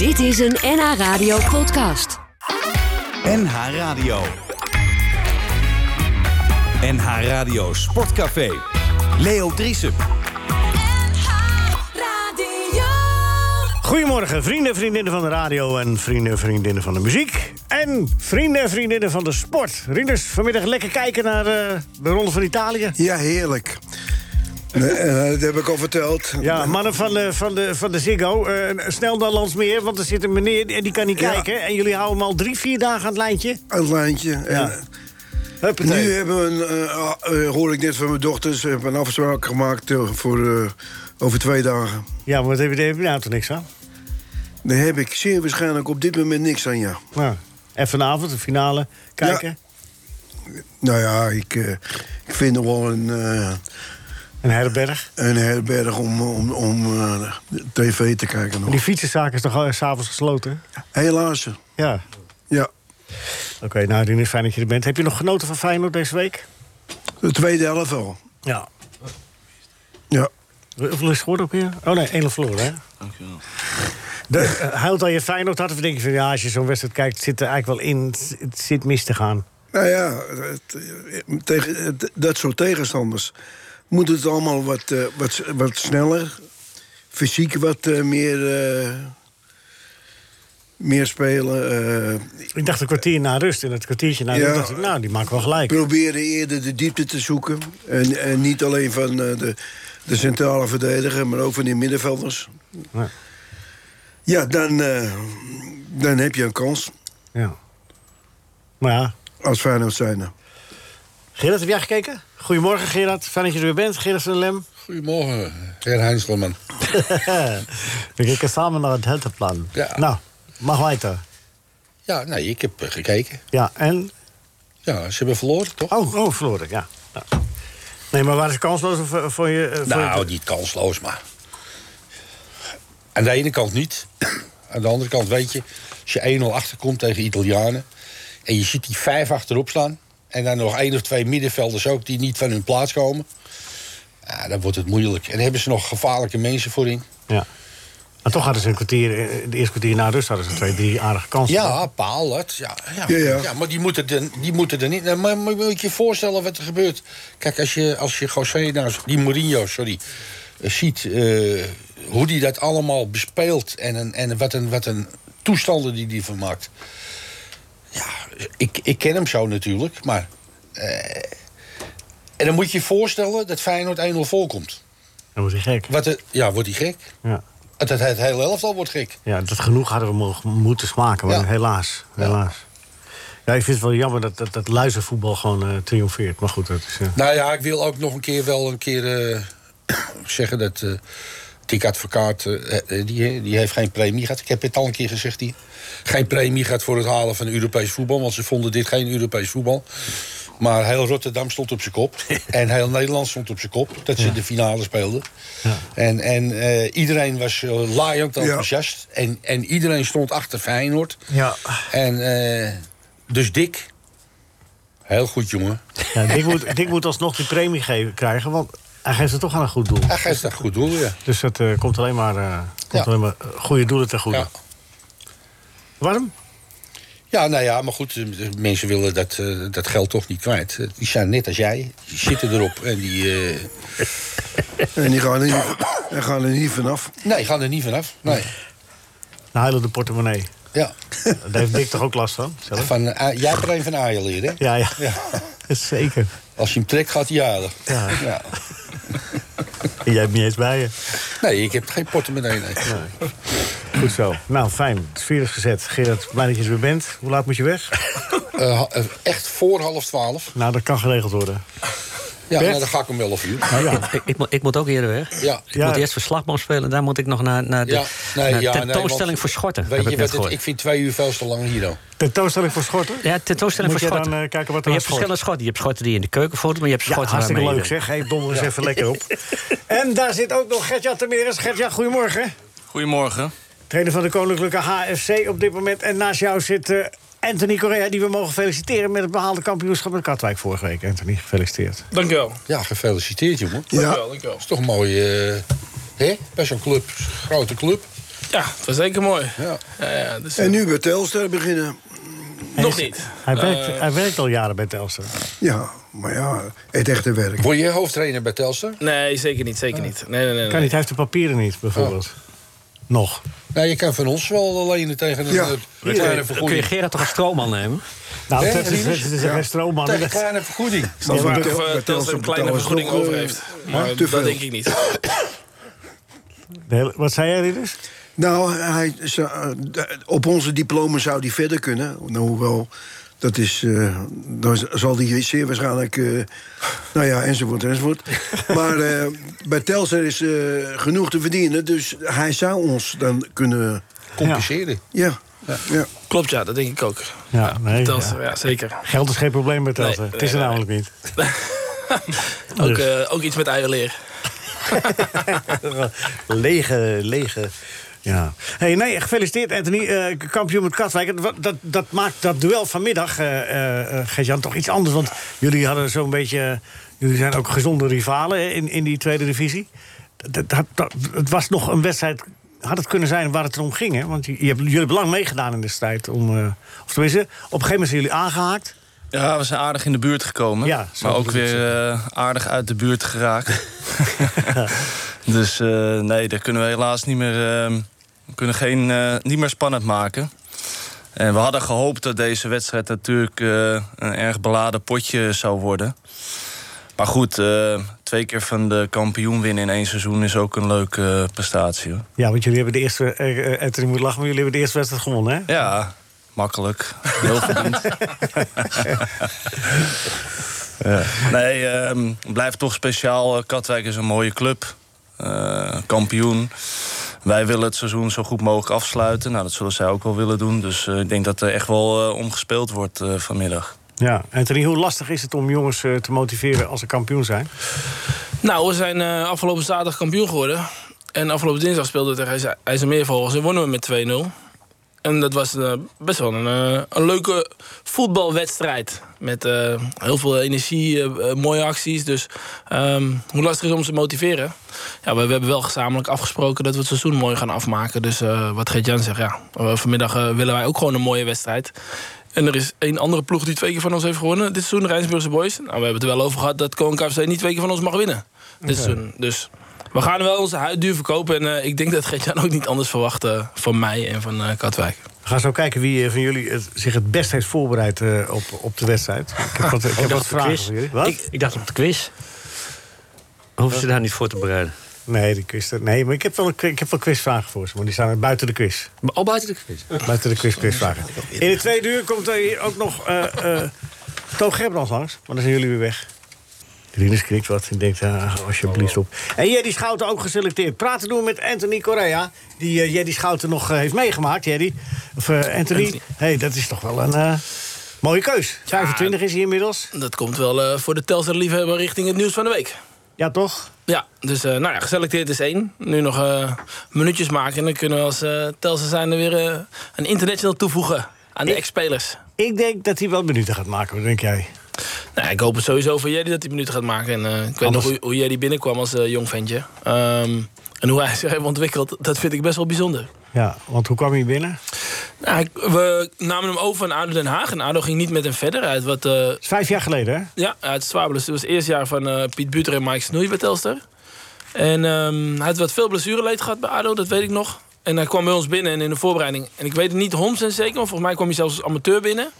Dit is een NH Radio podcast. NH Radio. NH Radio Sportcafé. Leo Driesen. Goedemorgen, vrienden en vriendinnen van de radio en vrienden en vriendinnen van de muziek. En vrienden en vriendinnen van de sport. Rieders, vanmiddag lekker kijken naar eh, de Ronde van Italië. Ja, heerlijk. Nee, eh, dat heb ik al verteld. Ja, mannen van de, van de, van de Ziggo, eh, snel naar Landsmeer... want er zit een meneer en die kan niet Ja. kijken. En jullie houden hem al drie, vier dagen aan het lijntje. Aan het lijntje. Ja. En, Huppatee. nu hebben we een, eh, hoor ik net van mijn dochters, hebben een afspraak gemaakt voor over twee dagen. Ja, maar wat heb je, daar heb je nou toch niks aan? Daar heb ik zeer waarschijnlijk op dit moment niks aan, ja. Nou, en vanavond, de finale, kijken. Nou ja, ik, ik vind nog wel een, Een herberg. een herberg om, om, om eh, tv te kijken nog. die fietsenzaak is toch al s'avonds gesloten? Helaas. Ja. Ja. Oké, nou, Rinus, fijn dat je er bent. Heb je nog genoten van Feyenoord deze week? De tweede helft wel. Ja. Ja. Hoeveel is het geworden ook weer? Oh nee, 1 verloren, hè? De, eh, huilt al je Feyenoord had? Of denk je van, ja, als je zo'n wedstrijd kijkt... het zit er eigenlijk wel in, het, zit mis te gaan. Nou ja, het, eh, tegen, het- dat soort tegenstanders moet het allemaal wat, eh, wat, wat sneller, fysiek wat eh, meer, eh, meer spelen. Ik dacht een kwartier na rust. En het kwartiertje na Ja. rust dacht ik, nou, die maken wel gelijk. proberen eerder de diepte te zoeken. En, en niet alleen van de, de centrale verdediger, maar ook van die middenvelders. Ja. Ja, dan, dan heb je een kans Ja. Maar ja, als Feyenoord zijnde. Gerard, heb jij gekeken? Goedemorgen, Gerard. Fijn dat je er weer bent. Gerard van Lem. Goedemorgen, heer Heinzelman. We kijken samen naar het heldenplan. Ja. Nou, mag weiter. Ja, nee, ik heb eh, gekeken. Ja, en? Ja, ze hebben verloren, toch? Oh, oh verloren, ja. ja. Nee, maar waren ze kansloos voor, voor je... eh, voor nou, je- niet kansloos, maar... Aan de ene kant niet. Aan de andere kant weet je... als je 1-0 achterkomt tegen Italianen... en je ziet die vijf achterop staan... en dan nog één of twee middenvelders ook... die niet van hun plaats komen... Ja, dan wordt het moeilijk. En dan hebben ze nog gevaarlijke mensen voorin. Ja. Maar toch hadden ze een kwartier, eh, de eerste kwartier na rust hadden ze twee, drie aardige kansen. Ja, paal, dat. Ja, ja. Ja, ja. ja, maar die moeten, er, die moeten er niet... Nou, Maar, maar moet je je voorstellen wat er gebeurt. Kijk, als je, als je José, nou, die Mourinho, sorry... eh, ziet eh, hoe die dat allemaal bespeelt... en, een, en wat, een, wat een toestanden die die van maakt. Ik, ik ken hem zo natuurlijk, maar... eh, en dan moet je je voorstellen dat Feyenoord 1-0 voorkomt. Dan wordt hij gek. Wat er, ja, wordt hij gek? Ja. Het, het, het hele elftal wordt gek. ja, dat genoeg hadden we mogen, moeten smaken, maar Ja. helaas. helaas. Ja, ik vind het wel jammer dat dat, dat luizenvoetbal gewoon eh, triomfeert. Maar goed, dat is... eh, Nou ja, ik wil ook nog een keer wel een keer eh, zeggen dat eh Dick Advocaat, eh, eh, die, die heeft geen premie gehad. Ik heb het al een keer gezegd, die geen premie gehad voor het halen van Europees voetbal. Want ze vonden dit geen Europees voetbal. Maar heel Rotterdam stond op zijn kop. en heel Nederland stond op zijn kop. Dat ze de finale speelden. En, en eh, iedereen was uh, laaiend enthousiast. En, en iedereen stond achter Feyenoord. ja. En eh, dus Dick... Heel goed, jongen. ja Dick, moet, Dick moet alsnog die premie geven, krijgen, want hij geeft het toch aan een goed doel. Hij geeft dat goed doel, ja. Dus het eh, komt alleen maar, eh, komt Ja. alleen maar eh, goede doelen ten goede. Ja. Waarom? Ja, nou ja, maar goed, de mensen willen dat, eh, dat geld toch niet kwijt. Die zijn net als jij, die zitten erop en die... eh, En die gaan er niet, gaan er niet vanaf. nee, gaan er niet vanaf. Nee. De heilende portemonnee. Ja. Daar heeft Dick toch ook last van? Zelf? Van, jij hebt er een van Aaien leren, hè? Ja, ja. Ja. Zeker. Als je hem trekt, gaat hij. Ja. Ja. Jij hebt niet eens bij je. Nee, ik heb geen portemonnee, nee. Goed zo. Nou, fijn. Het sfeer is gezet. Gerard, blij dat je er weer bent. Hoe laat moet je weg? Eh, eh, echt voor half twaalf. Nou, dat kan geregeld worden. Ja, nou, dan ga ik om elf uur. Nou ja. Ik, ik, moet- ik moet ook eerder weg. Ja. Ik Ja. moet eerst verslagboom spelen. Daar moet ik nog naar, naar de Ja, nee, naar ja, nee, tentoonstelling voor schorten. Weet heb je ik wat, het, ik vind twee uur veel te lang hier dan. Tentoonstelling voor schorten? Ja, tentoonstelling Moet voor schorten. dan, eh, kijken wat er je hebt verschillende schorten. Je hebt schorten die in de keuken voeren, maar je hebt Ja, schorten hartstikke leuk zeg. Hey, donder eens even lekker op. En daar zit ook nog Gertjan Temeres. Gertjan, goedemorgen. Goedemorgen. Trainer van de Koninklijke HFC op dit moment. En naast jou zit eh, Anthony Correa, die we mogen feliciteren... met het behaalde kampioenschap met Katwijk vorige week. Anthony, gefeliciteerd. Dankjewel. Ja, gefeliciteerd, jongen. Ja, Dankjewel, dankjewel. Dat is toch een mooie... eh, hè? Bij zo'n club, grote club. Ja, het was zeker mooi. Ja. Ja, ja, dus, En nu bij Telstar beginnen. nog niet. Hij, werkt, Eh, hij werkt al jaren bij Telstar. Ja, maar ja, het echte werk. Word je hoofdtrainer bij Telstar? Nee, zeker niet. Zeker niet. Nee, nee, nee. Kan nee. niet, hij heeft de papieren niet, bijvoorbeeld. Nog. Nou, je kan van ons wel lenen tegen een Ja. eh, kleine kun je vergoeding. Gerard toch als stroomman nemen? Nou, Ja, dat is, dat is een stroomman. Tegen een kleine vergoeding. Ik snap Ja, wel bij of Tel- eh, bij Telstar Telstar een kleine vergoeding nog, over eh, heeft. Maar te dat denk ik niet. hele- wat zei jij, Rinus? Nou, hij, eh, op onze diploma zou hij verder kunnen. Nou, hoewel, dat is... eh, dan zal hij zeer waarschijnlijk... eh, nou ja, enzovoort, enzovoort. maar eh, bij Telstar is eh, genoeg te verdienen. Dus hij zou ons dan kunnen... Compenseren. Ja, ja. Klopt, ja, dat denk ik ook. Ja, nee. Telstar, ja. ja, zeker. Geld is geen probleem bij Telstar. Nee, het is er nee, namelijk niet. Ook, Dus. eh, ook iets met eierleer. lege, lege. Ja. Hey, nee, gefeliciteerd Anthony, eh, kampioen met Katwijk. Dat, dat, dat maakt dat duel vanmiddag, eh Gert-Jan, toch iets anders. Want jullie hadden zo'n beetje... Jullie zijn ook gezonde rivalen in, in die tweede divisie. Dat, dat, het was nog een wedstrijd... Had het kunnen zijn waar het om ging, hè? Want je, hebt, jullie hebben lang meegedaan in de strijd. Om, eh, of tenminste, op een gegeven moment zijn jullie aangehaakt. Ja, we zijn aardig in de buurt gekomen. Ja, maar ook weer eh, aardig uit de buurt geraakt. dus eh, nee, daar kunnen we helaas niet meer, eh, we kunnen geen, eh, niet meer spannend maken. En we hadden gehoopt dat deze wedstrijd natuurlijk een erg beladen potje zou worden. Maar goed, twee keer van de kampioen winnen in één seizoen is ook een leuke prestatie. Hoor. Ja, want jullie hebben de eerste... Anthony moet lachen, maar jullie hebben de eerste wedstrijd gewonnen, hè? Ja, makkelijk. Heel verdiend. ja. Nee, ehm, het blijft toch speciaal. Eh, Katwijk is een mooie club. Eh, kampioen. Wij willen het seizoen zo goed mogelijk afsluiten. Nou, dat zullen zij ook wel willen doen. Dus eh, ik denk dat er echt wel eh, om gespeeld wordt eh, vanmiddag. Ja, Anthony, hoe lastig is het om jongens te motiveren als ze kampioen zijn? Nou, we zijn eh, afgelopen zaterdag kampioen geworden. En afgelopen dinsdag speelden we tegen IJzer- IJsselmeervogels en wonnen we met 2-0. En dat was eh, best wel een, eh, een leuke voetbalwedstrijd. Met eh, heel veel energie, mooie acties. Dus ehm, hoe lastig is het om ze te motiveren? Ja, we, we hebben wel gezamenlijk afgesproken dat we het seizoen mooi gaan afmaken. Dus wat Geert-Jan zegt, ja. vanmiddag willen wij ook gewoon een mooie wedstrijd. En er is één andere ploeg die twee keer van ons heeft gewonnen dit seizoen, de Rijnsburgse Boys. Nou, we hebben het er wel over gehad dat Koning KFC niet twee keer van ons mag winnen. Dit seizoen. Dus we gaan wel onze huid duur verkopen. En eh, ik denk dat Geert-Jan ook niet anders verwacht eh, van mij en van eh, Katwijk. We gaan zo kijken wie van jullie het- zich het best heeft voorbereid eh, op, op de wedstrijd. Ik heb wat, ik heb wat vragen quiz. voor jullie. Wat? Ik, ik dacht op de quiz. Hoeven ze daar niet voor te bereiden? Nee, die quiz, nee, maar ik heb, wel een, ik heb wel quizvragen voor ze, maar die staan buiten de quiz. Maar al buiten de quiz. Buiten de quiz, quizvragen. In de tweede uur komt er hier ook nog eh eh Toon Gerbrands langs, maar dan zijn jullie weer weg. Rinus knikt wat en denkt, ah, alsjeblieft op. En Jeddy Schouten ook geselecteerd. Praten doen met Anthony Correa, die uh, Schouten nog eh, heeft meegemaakt. Jeddy, of eh, Anthony, Anthony. hey, dat is toch wel een mooie keus. 25 is hij inmiddels. Dat komt wel voor de Telstar-liefhebber richting het nieuws van de week. Ja, toch? Ja, dus nou ja, geselecteerd is één. Nu nog minuutjes maken. En dan kunnen we als uh, Telstar zijn er weer een international toevoegen aan de ex-spelers. Ik denk dat hij wel minuten gaat maken, wat denk jij? Nou, ik hoop het sowieso voor Jerry dat hij minuten gaat maken. En eh, ik weet nog hoe, hoe Jerry binnenkwam als eh, jong ventje. Ehm, en hoe hij zich heeft ontwikkeld, dat vind ik best wel bijzonder. Ja, want hoe kwam hij binnen? Nou, we namen hem over van ADO Den Haag. En ADO ging niet met hem verder. Uit wat, Dat is vijf jaar geleden, hè? ja, uit Zwabelis. Het was het eerste jaar van Piet Buter en Mike Snoei bij Telstar. En ehm, hij had wat veel blessureleed gehad bij ADO, dat weet ik nog. En hij kwam bij ons binnen en in de voorbereiding... en ik weet het niet 100% zeker, maar volgens mij kwam hij zelfs als amateur binnen.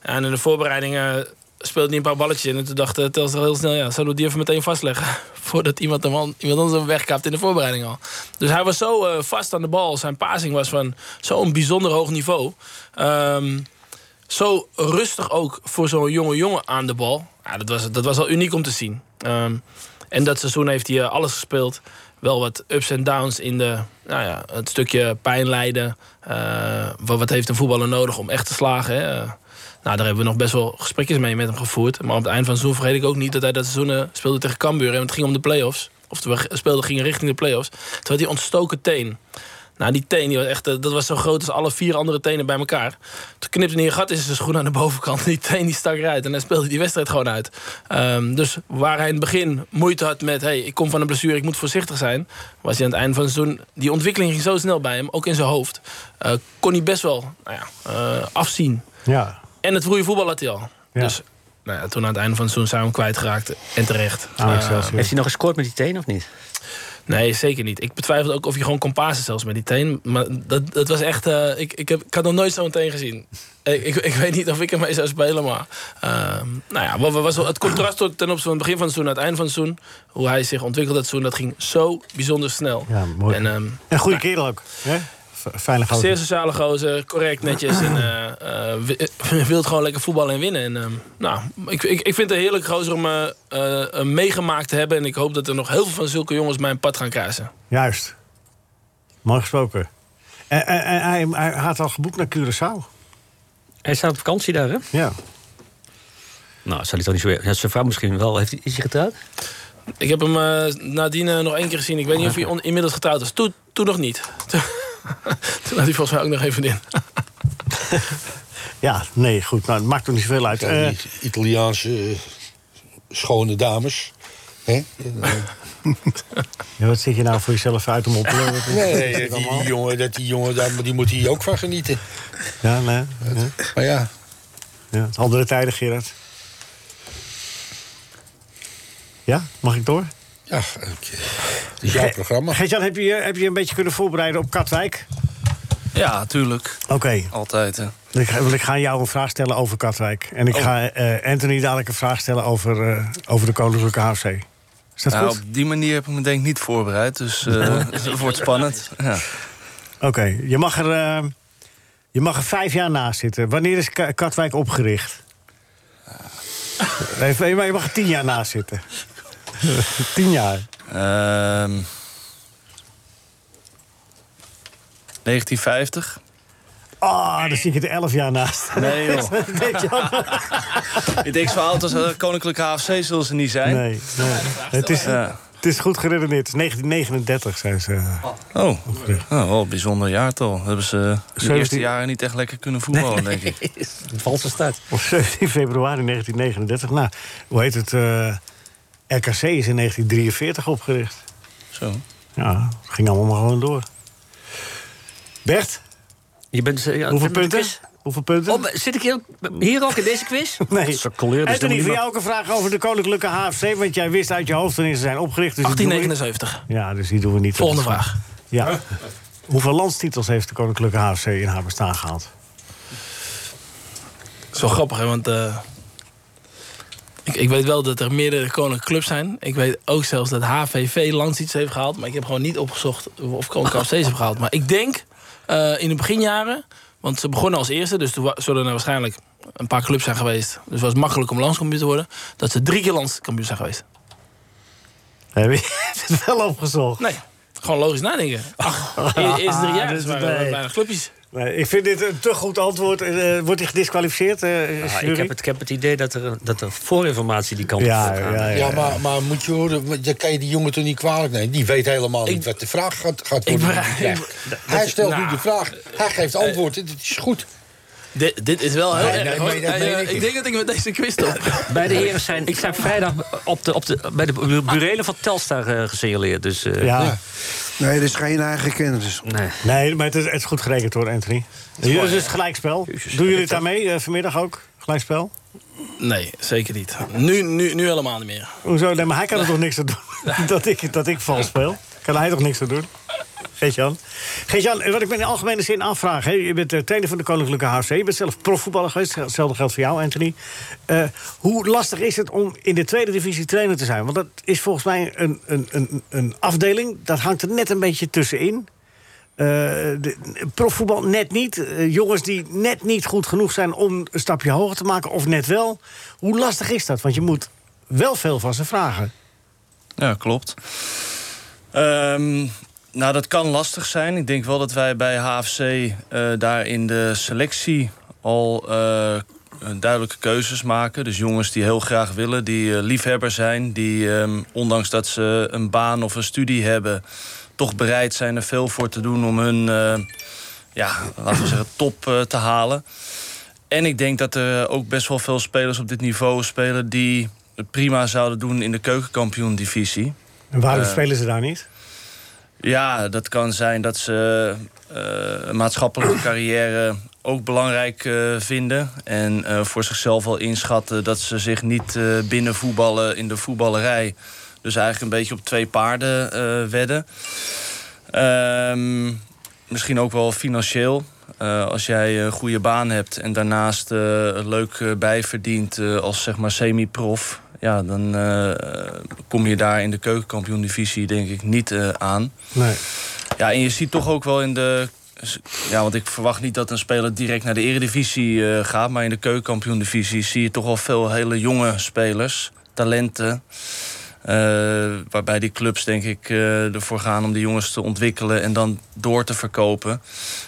En in de voorbereiding eh, speelde hij een paar balletjes in. En toen dacht uh, Telstar heel snel, ja, zullen we die even meteen vastleggen... voordat iemand, hem al, iemand hem wegkaapt in de voorbereiding al. Dus hij was zo eh, vast aan de bal. Zijn passing was van zo'n bijzonder hoog niveau. Ehm, zo rustig ook voor zo'n jonge jongen aan de bal. Ja, dat, was, dat was al uniek om te zien. Ehm, en dat seizoen heeft hij eh, alles gespeeld. Wel wat ups en downs in de, nou ja, het stukje pijn lijden. Eh, wat, wat heeft een voetballer nodig om echt te slagen? Hè? Nou, daar hebben we nog best wel gesprekjes mee met hem gevoerd. Maar op het eind van het seizoen vergeet ik ook niet dat hij dat seizoen eh, speelde tegen Cambuur. En het ging om de play-offs. Of we speelden gingen richting de play-offs. Toen had hij ontstoken teen. Nou, die teen die was echt, eh, dat was zo groot als alle vier andere tenen bij elkaar. Toen knipte hij een gat in zijn schoen aan de bovenkant. Die teen die stak eruit. En dan speelde die wedstrijd gewoon uit. Ehm, dus waar hij in het begin moeite had met... hey, ik kom van een blessure, ik moet voorzichtig zijn... was hij aan het einde van het seizoen... die ontwikkeling ging zo snel bij hem, ook in zijn hoofd... eh, kon hij best wel nou ja, afzien. Ja. En het vroege voetbal had hij al. Ja. Dus nou ja, toen aan het einde van het seizoen zijn we hem kwijtgeraakt. En terecht. Ah. Heeft hij nog gescoord met die teen of niet? Nee, zeker niet. Ik betwijfel ook of je gewoon kon pasen zelfs met die teen. Maar dat, dat was echt... eh, ik, ik, heb, ik had nog nooit zo'n teen gezien. Ik, ik, ik weet niet of ik ermee zou spelen, maar... ehm, nou ja, wat, wat was wel- het contrast tot- ten opzichte van het begin van het seizoen... naar het einde van het seizoen... hoe hij zich ontwikkelde dat seizoen... dat ging zo bijzonder snel. Ja, mooi. En, ehm, En goede kerel ook. Hè? V- Fijne gozer. Zeer sociale gozer, correct, netjes. En eh, eh, wi- wil gewoon lekker voetballen en winnen. En, ehm, nou, ik, ik, ik vind het een heerlijk gozer om meegemaakt te hebben. En ik hoop dat er nog heel veel van zulke jongens mijn pad gaan kruisen. Juist. Mooi gesproken. En, en, en hij, hij had al geboekt naar Curaçao. Hij staat op vakantie daar, hè? Ja. Nou, zal hij toch niet zo... Ja, zijn vrouw misschien wel. Heeft hij, is hij getrouwd? Ik heb hem eh, nadien nog één keer gezien. Ik weet niet of hij on- inmiddels getrouwd is. Toen, toen nog niet. Toen, had hij volgens mij ook nog even in. Ja, nee, goed. Nou, het maakt toch niet zoveel uit. Ja, Eh, die Italiaanse eh, schone dames. Hè? ja, wat zit je nou voor jezelf uit om op te lullen? Nee, dat die, die jongen, dat die, jongen daar, die moet hier ook van genieten. Ja, nee. Ja. Maar ja, Ja, andere tijden, Gerard. Ja, mag ik door? Ja oké. het is jouw programma. Heb je, heb je een beetje kunnen voorbereiden op Katwijk? Ja, tuurlijk. Oké, Altijd. hè. ik, ik ga jou een vraag stellen over Katwijk. En ik Oh. ga eh, Anthony dadelijk een vraag stellen over, eh, over de Koninklijke HFC. Is dat Nou, goed? op die manier heb ik me denk ik niet voorbereid. Dus eh, het wordt spannend. Ja. Oké, je, mag er, eh, je mag er vijf jaar naast zitten. Wanneer is Ka- Katwijk opgericht? Nee, maar je mag er tien jaar naast zitten. tien jaar. Ehm 1950? Ah, dan zit je er elf jaar naast. Nee, joh. Weet je wel? Ik denk zo oud als Koninklijke HFC zullen ze niet zijn. Nee, nee. Het, is, Ja. het is goed geredeneerd. Het is 1939 zijn ze. Oh, oh wel een bijzonder jaartal. Hebben ze de 17 eerste jaren niet echt lekker kunnen voetballen, denk ik. Een valse start. Op 17 februari 1939. Nou, hoe heet het? eh, RKC is in 1943 opgericht. Zo. Ja, het ging allemaal maar gewoon door. Bert, Je bent, eh, ja, hoeveel punten? Hoeveel punten? Zit ik hier, hier ook in deze quiz? Nee. Dus Anthony, dan moet voor je jou ook een vraag over de Koninklijke HFC. Want jij wist uit je hoofd wanneer ze zijn opgericht. Dus die doen we niet. 1879. Ja, dus die doen we niet. Volgende vraag. Ja. Hoeveel landstitels heeft de Koninklijke HFC in haar bestaan is wel grappig, hè, want... eh, ik, ik weet wel dat er meerdere koninklijke clubs zijn. Ik weet ook zelfs dat HVV landstitel heeft gehaald. Maar ik heb gewoon niet opgezocht of Koninklijke HFC heeft gehaald. Maar ik denk eh, in de beginjaren... Want ze begonnen als eerste, dus toen zullen er waarschijnlijk een paar clubs zijn geweest. Dus het was makkelijk om landskampioen te worden. Dat ze drie keer landskampioen zijn geweest. Heb je het wel opgezocht? Nee, gewoon logisch nadenken. Ach, de eerste drie jaar Dus dus waren clubjes. Nee, ik vind dit een te goed antwoord. Eh, wordt hij gedisqualificeerd? eh, Ah, ik, heb het, ik heb het idee dat er, dat er voorinformatie die kant Ja, op gaat. ja, ja. Ja, maar, maar moet je horen, dan kan je die jongen toch niet kwalijk nemen. Die weet helemaal niet wat de vraag gaat, gaat worden. hij stelt nou, nu de vraag, hij geeft antwoord, dit is goed. Dit, dit is wel heel Nee, erg. Eh, eh, ik ik denk dat ik met deze quiz stop. Bij de heren zijn... Ik sta vrijdag op de, op de, bij de bu- burelen van Telstar eh, gesignaleerd. Dus eh, Ja. Ja. Nee, dat is geen eigen kennis. nee. Nee, maar het is, het is goed gerekend hoor, Anthony. Hier is het gelijkspel. Doen jullie het daarmee eh, vanmiddag ook? Gelijkspel? Nee, zeker niet. Nu, nu, nu helemaal niet meer. Hoezo? Nee, maar hij kan er toch niks aan doen dat ik, dat ik vals speel? Kan hij toch niks aan doen? Geert-Jan? Geert-Jan, wat ik me in de algemene zin afvraag... Je bent eh, trainer van de Koninklijke HFC... je bent zelf profvoetballer geweest, hetzelfde geldt voor jou, Anthony. Eh, hoe lastig is het om in de tweede divisie trainer te zijn? Want dat is volgens mij een, een, een, een afdeling... dat hangt er net een beetje tussenin. Eh, profvoetbal net niet. Jongens die net niet goed genoeg zijn om een stapje hoger te maken... of net wel. Hoe lastig is dat? Want je moet wel veel van ze vragen. Ja, klopt. Ehm, nou, dat kan lastig zijn. Ik denk wel dat wij bij HFC eh, daar in de selectie al eh, duidelijke keuzes maken. Dus jongens die heel graag willen, die eh, liefhebber zijn... die, ehm, ondanks dat ze een baan of een studie hebben... toch bereid zijn er veel voor te doen om hun, ja, laten we zeggen, top te halen. En ik denk dat er ook best wel veel spelers op dit niveau spelen die het prima zouden doen in de keukenkampioen-divisie. En waarom spelen ze daar niet? Ja, dat kan zijn dat ze eh, een maatschappelijke carrière ook belangrijk eh, vinden. En eh, voor zichzelf al inschatten dat ze zich niet binnen voetballen in de voetballerij. Dus eigenlijk een beetje op twee paarden wedden. Ehm, misschien ook wel financieel. Als jij een goede baan hebt en daarnaast leuk bijverdient als zeg maar semi-prof. Ja, dan eh, kom je daar in de keukenkampioen-divisie denk ik niet eh, aan. Nee. Ja, en je ziet toch ook wel in de. Ja, want ik verwacht niet dat een speler direct naar de eredivisie eh, gaat. Maar in de keukenkampioen-divisie zie je toch wel veel hele jonge spelers, talenten. waarbij die clubs denk ik ervoor gaan om die jongens te ontwikkelen en dan door te verkopen.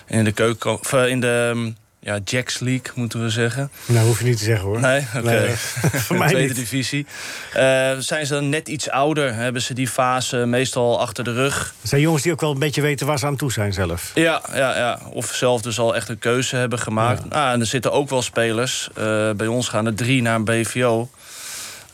En in de keuken, in de mm, ja, Jacks League moeten we zeggen. Nou, hoef je niet te zeggen hoor. Nee, oké. Nee, voor mij Tweede niet. divisie. Eh, zijn ze dan net iets ouder? Hebben ze die fase meestal achter de rug? Het zijn jongens die ook wel een beetje weten waar ze aan toe zijn zelf. Ja, ja, ja. Of zelf dus al echt een keuze hebben gemaakt. Ah, en er zitten ook wel spelers. eh, bij ons gaan er drie naar een BVO.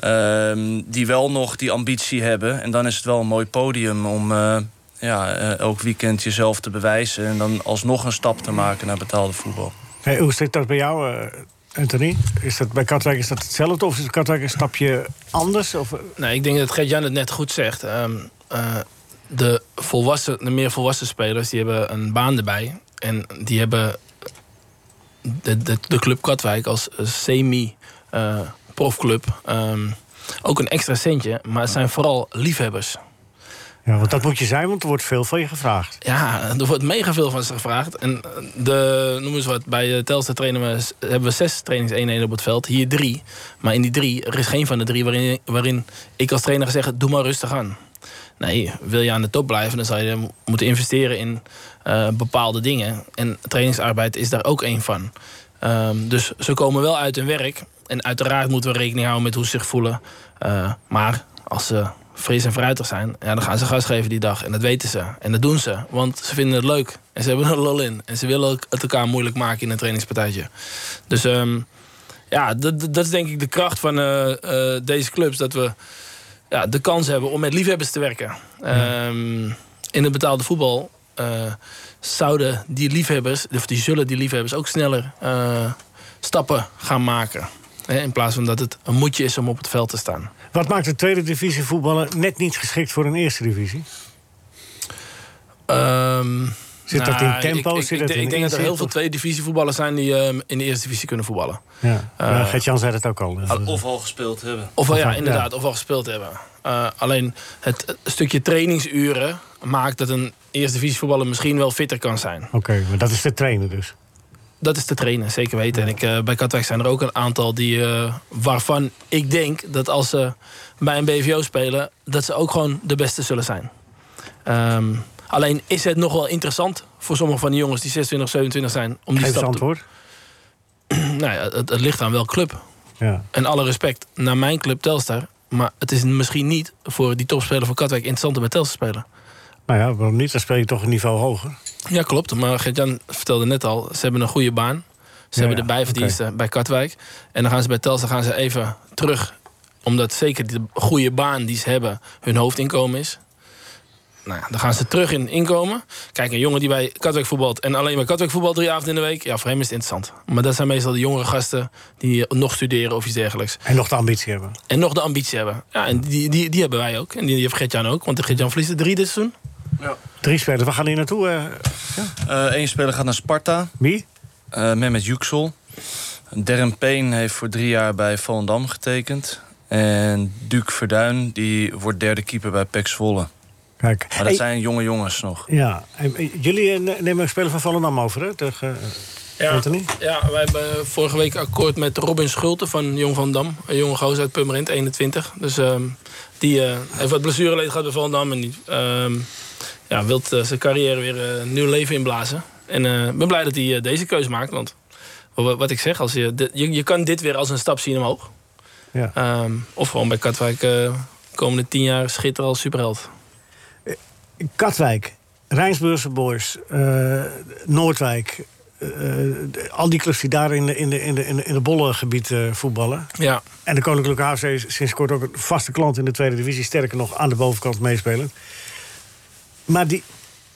ehm, die wel nog die ambitie hebben. En dan is het wel een mooi podium om eh, ja, elk weekend jezelf te bewijzen. En dan alsnog een stap te maken naar betaalde voetbal. Hoe zit dat bij jou, eh, Anthony? Is dat bij Katwijk is dat hetzelfde of is Katwijk een stapje anders? Of, eh, Nee, ik denk dat Gert-Jan het net goed zegt. Ehm, eh, de, volwassen, de meer volwassen spelers die hebben een baan erbij. En die hebben de, de, de club Katwijk als semi-profclub ehm, ook een extra centje. Maar het zijn vooral liefhebbers. Ja, want dat moet je zijn, want er wordt veel van je gevraagd. Ja, er wordt mega veel van ze gevraagd. En de, noem eens wat, bij de Telstar trainen we, hebben we zes trainingseenheden op het veld. Hier drie. Maar in die drie, er is geen van de drie waarin, waarin ik als trainer zeggen... doe maar rustig aan. Nee, wil je aan de top blijven, dan zou je moeten investeren in eh, bepaalde dingen. En trainingsarbeid is daar ook één van. Ehm, dus ze komen wel uit hun werk. En uiteraard moeten we rekening houden met hoe ze zich voelen. Eh, maar als ze fris en fruitig zijn, ja, dan gaan ze gas geven die dag. En dat weten ze. En dat doen ze. Want ze vinden het leuk. En ze hebben er lol in. En ze willen ook het elkaar moeilijk maken in een trainingspartijtje. Dus ehm, ja, dat, dat is denk ik de kracht van eh, eh, deze clubs. Dat we ja, de kans hebben om met liefhebbers te werken. Ehm, in het betaalde voetbal eh, zouden die liefhebbers, of die zullen die liefhebbers ook sneller stappen gaan maken. Hè, in plaats van dat het een moedje is om op het veld te staan. Wat maakt de tweede divisie voetballen net niet geschikt voor een eerste divisie? Ehm, Zit dat in nou, tempo? Ik, ik, Zit ik, dat in ik denk dat er heel veel tweede divisie voetballers zijn die ehm, in de eerste divisie kunnen voetballen. Ja, ja Gert-Jan zei het ook al. Dus, Of al gespeeld hebben. Of wel, ja, ja. inderdaad, of al gespeeld hebben. Eh, alleen het, het stukje trainingsuren maakt dat een eerste divisie voetballer misschien wel fitter kan zijn. Oké, maar dat is de trainer dus. Dat is te trainen, zeker weten. En ik, eh, bij Katwijk zijn er ook een aantal die, eh, waarvan ik denk dat als ze bij een BVO spelen, dat ze ook gewoon de beste zullen zijn. Ehm, alleen is het nog wel interessant voor sommige van die jongens die 26, 27 zijn om die Geef stap te antwoord. Nou ja, het, het ligt aan welk club. Ja. En alle respect naar mijn club Telstar. Maar het is misschien niet voor die topspeler van Katwijk interessant om bij Telstar te spelen. Nou ja, waarom niet? Dan speel je toch een niveau hoger. Ja, klopt. Maar Gert-Jan vertelde net al, ze hebben een goede baan. Ze Ja, hebben de bijverdiensten bij Katwijk. En dan gaan ze bij Telstar gaan ze even terug. Omdat zeker de goede baan die ze hebben hun hoofdinkomen is. Nou, ja, dan gaan ze terug in inkomen. Kijk, een jongen die bij Katwijk voetbalt... en alleen bij Katwijk voetbalt drie avonden in de week... ja, voor hem is het interessant. Maar dat zijn meestal de jongere gasten... die nog studeren of iets dergelijks. En nog de ambitie hebben. En nog de ambitie hebben. Ja, en die, die, die hebben wij ook. En die heeft Gert-Jan ook. Want Gert-Jan verliest er drie dit seizoen. Drie spelers, waar gaan die naartoe? eh? Eén speler gaat naar Sparta. wie? eh Mehmet Yüksel. Darren Payne heeft voor drie jaar bij Volendam getekend. En Duke Verduin die wordt derde keeper bij PEC Zwolle. Kijk. Maar dat Hey, zijn jonge jongens nog. Ja, en, eh, jullie eh, nemen een speler van Volendam over, hè? Tegen, eh, Anthony? Ja, wij hebben vorige week akkoord met Robin Schulte van Jong van Dam. Een jonge gozer uit Purmerend, 21. Dus ehm, die eh, heeft wat blessureleed gehad bij Volendam. En die ehm, ja, wil zijn carrière weer eh, een nieuw leven inblazen. En eh, ik ben blij dat hij eh, deze keuze maakt. Want wa- wat ik zeg, als je, je, je kan dit weer als een stap zien omhoog. Ja. Ehm, of gewoon bij Katwijk eh komende tien jaar schitteren als superheld. Katwijk, Rijnsburgse Boys, eh, Noordwijk... eh, de- al die clubs die daar in de, in de, in de, in de, in de bollengebied eh, voetballen. Ja. En de Koninklijke HFC is sinds kort ook een vaste klant in de tweede divisie. Sterker nog, aan de bovenkant meespelen. Maar die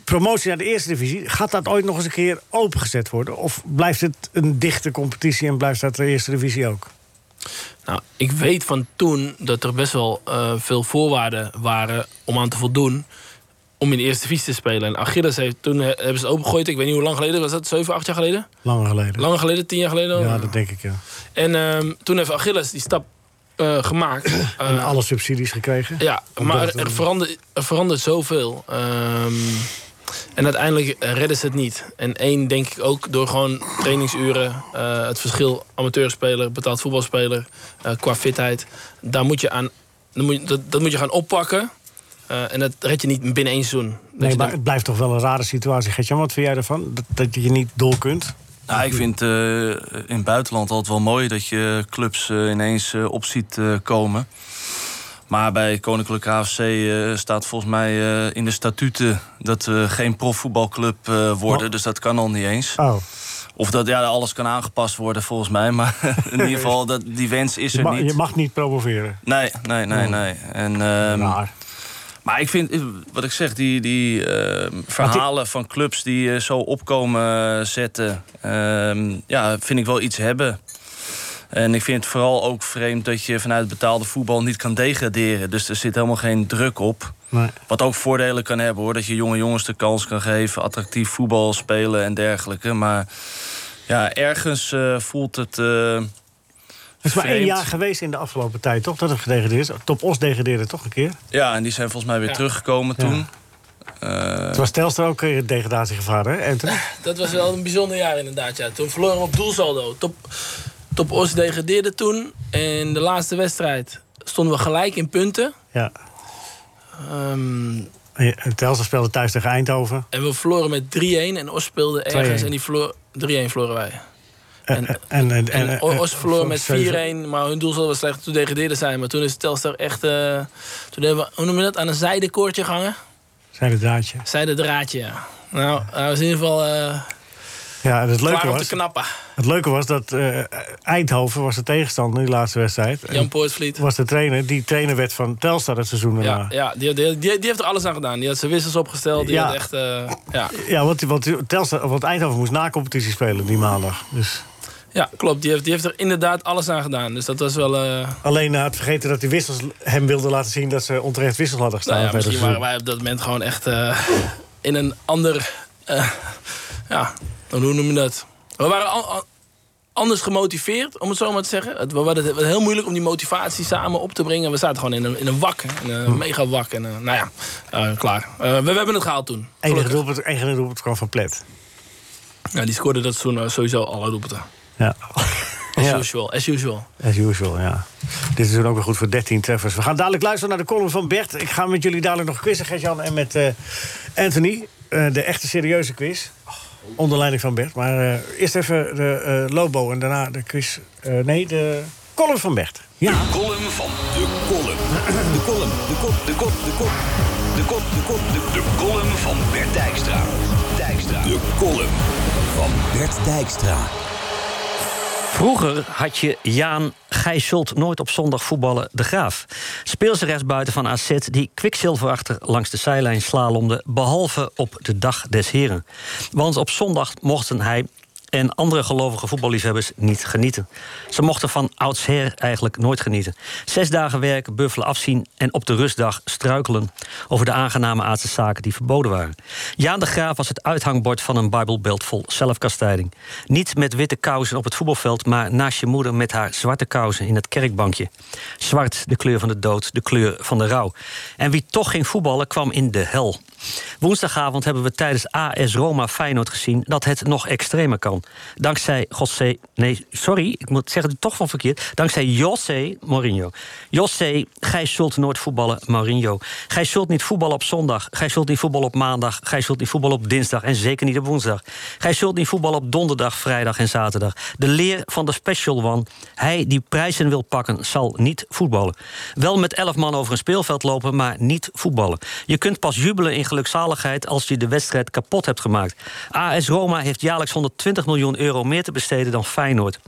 promotie naar de eerste divisie... gaat dat ooit nog eens een keer opengezet worden? Of blijft het een dichte competitie en blijft dat de eerste divisie ook? Nou, ik weet van toen dat er best wel eh, veel voorwaarden waren om aan te voldoen. om in de eerste divisie te spelen. En Achilles heeft toen eh, hebben ze het opengegooid. Ik weet niet hoe lang geleden was dat? 7, 8 jaar geleden? Langer geleden. Langer geleden, 10 jaar geleden? Ja, dat denk ik, ja. En ehm, toen heeft Achilles die stap eh, gemaakt. En Eh, alle subsidies gekregen? Ja, maar er, er, verandert, er verandert zoveel. Ehm, en uiteindelijk eh, redden ze het niet. En één, denk ik ook, door gewoon trainingsuren... het verschil amateurspeler, betaald voetbalspeler... qua fitheid, daar moet je aan, dan moet je, dat, dat moet je gaan oppakken. En dat red je niet binnen één seizoen. Dat Nee, maar dan- het blijft toch wel een rare situatie. Gertjan, wat vind jij ervan? Dat, dat je niet door kunt? Nou, ik vind eh, in het buitenland altijd wel mooi dat je clubs eh, ineens eh, op ziet komen. Maar bij Koninklijke AFC staat volgens mij in de statuten dat we geen profvoetbalclub worden. Oh. Dus dat kan al niet eens. Oh, Of dat ja, alles kan aangepast worden volgens mij. Maar in ieder geval, dat, die wens is je, er mag, niet. je mag niet promoveren. Nee, nee, nee, Oh. nee. En, ehm. Maar ik vind, eh, wat ik zeg, die, die eh, verhalen van clubs die eh, zo opkomen zetten, ehm, ja, vind ik wel iets hebben. En ik vind het vooral ook vreemd dat je vanuit betaalde voetbal niet kan degraderen. Dus er zit helemaal geen druk op. Nee. Wat ook voordelen kan hebben hoor. Dat je jonge jongens de kans kan geven, attractief voetbal spelen en dergelijke. Maar ja, ergens voelt het. Eh, Het is maar één jaar geweest in de afgelopen tijd, toch? Dat het gedegradeerd is. Top Os degradeerde toch een keer. Ja, en die zijn volgens mij weer Ja. teruggekomen Ja. toen. Eh, Het was Telstra ook in degradatiegevaar, hè, Anthony? Dat was wel een bijzonder jaar inderdaad. Ja. Toen verloren we op doelsaldo. Top, top Os degradeerde toen. En de laatste wedstrijd stonden we gelijk in punten. Ja. Ehm, En Telstra speelde thuis tegen Eindhoven. en we verloren met 3-1. En Os speelde ergens 2-1. en die verloor... 3-1 verloren wij. En, En- en, en, En Os verloor met 4-1, zeven- maar hun doel zal wel slecht. Toen degradeerden zijn. Maar toen is Telstar echt... eh, toen hebben we, hoe noem je dat, aan een zijdekoordje gehangen. Zijn het draadje. Zijdedraadje, ja. Nou, hij was in ieder geval eh Ja, het leuke, te was, knappen. het leuke was dat eh, Eindhoven was de tegenstander in die laatste wedstrijd. Jan Poortvliet. was de trainer. Die trainer werd van Telstar het seizoen daarna. Ja, ja die, die, die, heeft er alles aan gedaan. Die had zijn wissels opgesteld. Die Ja. had echt... eh, ja. Ja, want, want, Telstar, want Eindhoven moest na competitie spelen die maandag. Dus ja, klopt. Die heeft, die heeft er inderdaad alles aan gedaan. Dus dat was wel... eh, alleen hij had vergeten dat die wissels hem wilden laten zien dat ze onterecht wissels hadden gestaan. nou ja, het misschien waren wij op dat moment gewoon echt eh, in een ander... eh, ja, hoe noem je dat? We waren al- anders gemotiveerd, om het zo maar te zeggen. Het, het heel moeilijk om die motivatie samen op te brengen. We zaten gewoon in een, in een wak. In een Hm. mega wak. En, nou ja, klaar. We, we hebben het gehaald toen. Enige doelpunt, enige doelpunt kwam van Plet. Ja, die scoorde dat eh, sowieso alle doelpunten. Ja. As Ja. usual, as usual. As usual, ja. Dit is ook weer goed voor 13 treffers. We gaan dadelijk luisteren naar de column van Bert. Ik ga met jullie dadelijk nog quizzen, Gert-Jan, en met eh, Anthony. Eh, de echte serieuze quiz. Onder leiding van Bert. Maar eh, eerst even de eh, Lobo en daarna de quiz. eh, nee, de column van Bert. Ja. Column van de column. De column, de kop, de kop, de kop. De kop, de kop, de, de column van Bert Dijkstra. Dijkstra. De column van Bert Dijkstra. Vroeger had je Jaan Gijsselt nooit op zondag voetballen de Graaf. Speelse rechtsbuiten van AZ die kwikzilverachter langs de zijlijn slalomde... behalve op de dag des heren. Want op zondag mochten hij en andere gelovige voetballiefhebbers niet genieten. Ze mochten van oudsher eigenlijk nooit genieten. Zes dagen werken, buffelen, afzien en op de rustdag struikelen... over de aangename aardse zaken die verboden waren. Jaan de Graaf was het uithangbord van een bijbelbeeld vol zelfkastijding. Niet met witte kousen op het voetbalveld... maar naast je moeder met haar zwarte kousen in het kerkbankje. Zwart, de kleur van de dood, de kleur van de rouw. En wie toch ging voetballen, kwam in de hel. Woensdagavond hebben we tijdens AS Roma Feyenoord gezien... dat het nog extremer kan. Dankzij José... Nee, sorry, ik moet zeggen toch van verkeerd. Dankzij José Mourinho. José, gij zult nooit voetballen, Mourinho. Gij zult niet voetballen op zondag. Gij zult niet voetballen op maandag. Gij zult niet voetballen op dinsdag en zeker niet op woensdag. Gij zult niet voetballen op donderdag, vrijdag en zaterdag. De leer van de special one. Hij die prijzen wil pakken, zal niet voetballen. Wel met elf man over een speelveld lopen, maar niet voetballen. Je kunt pas jubelen in gelukzaligheid als je de wedstrijd kapot hebt gemaakt. AS Roma heeft jaarlijks 120 miljoen euro meer te besteden dan Feyenoord.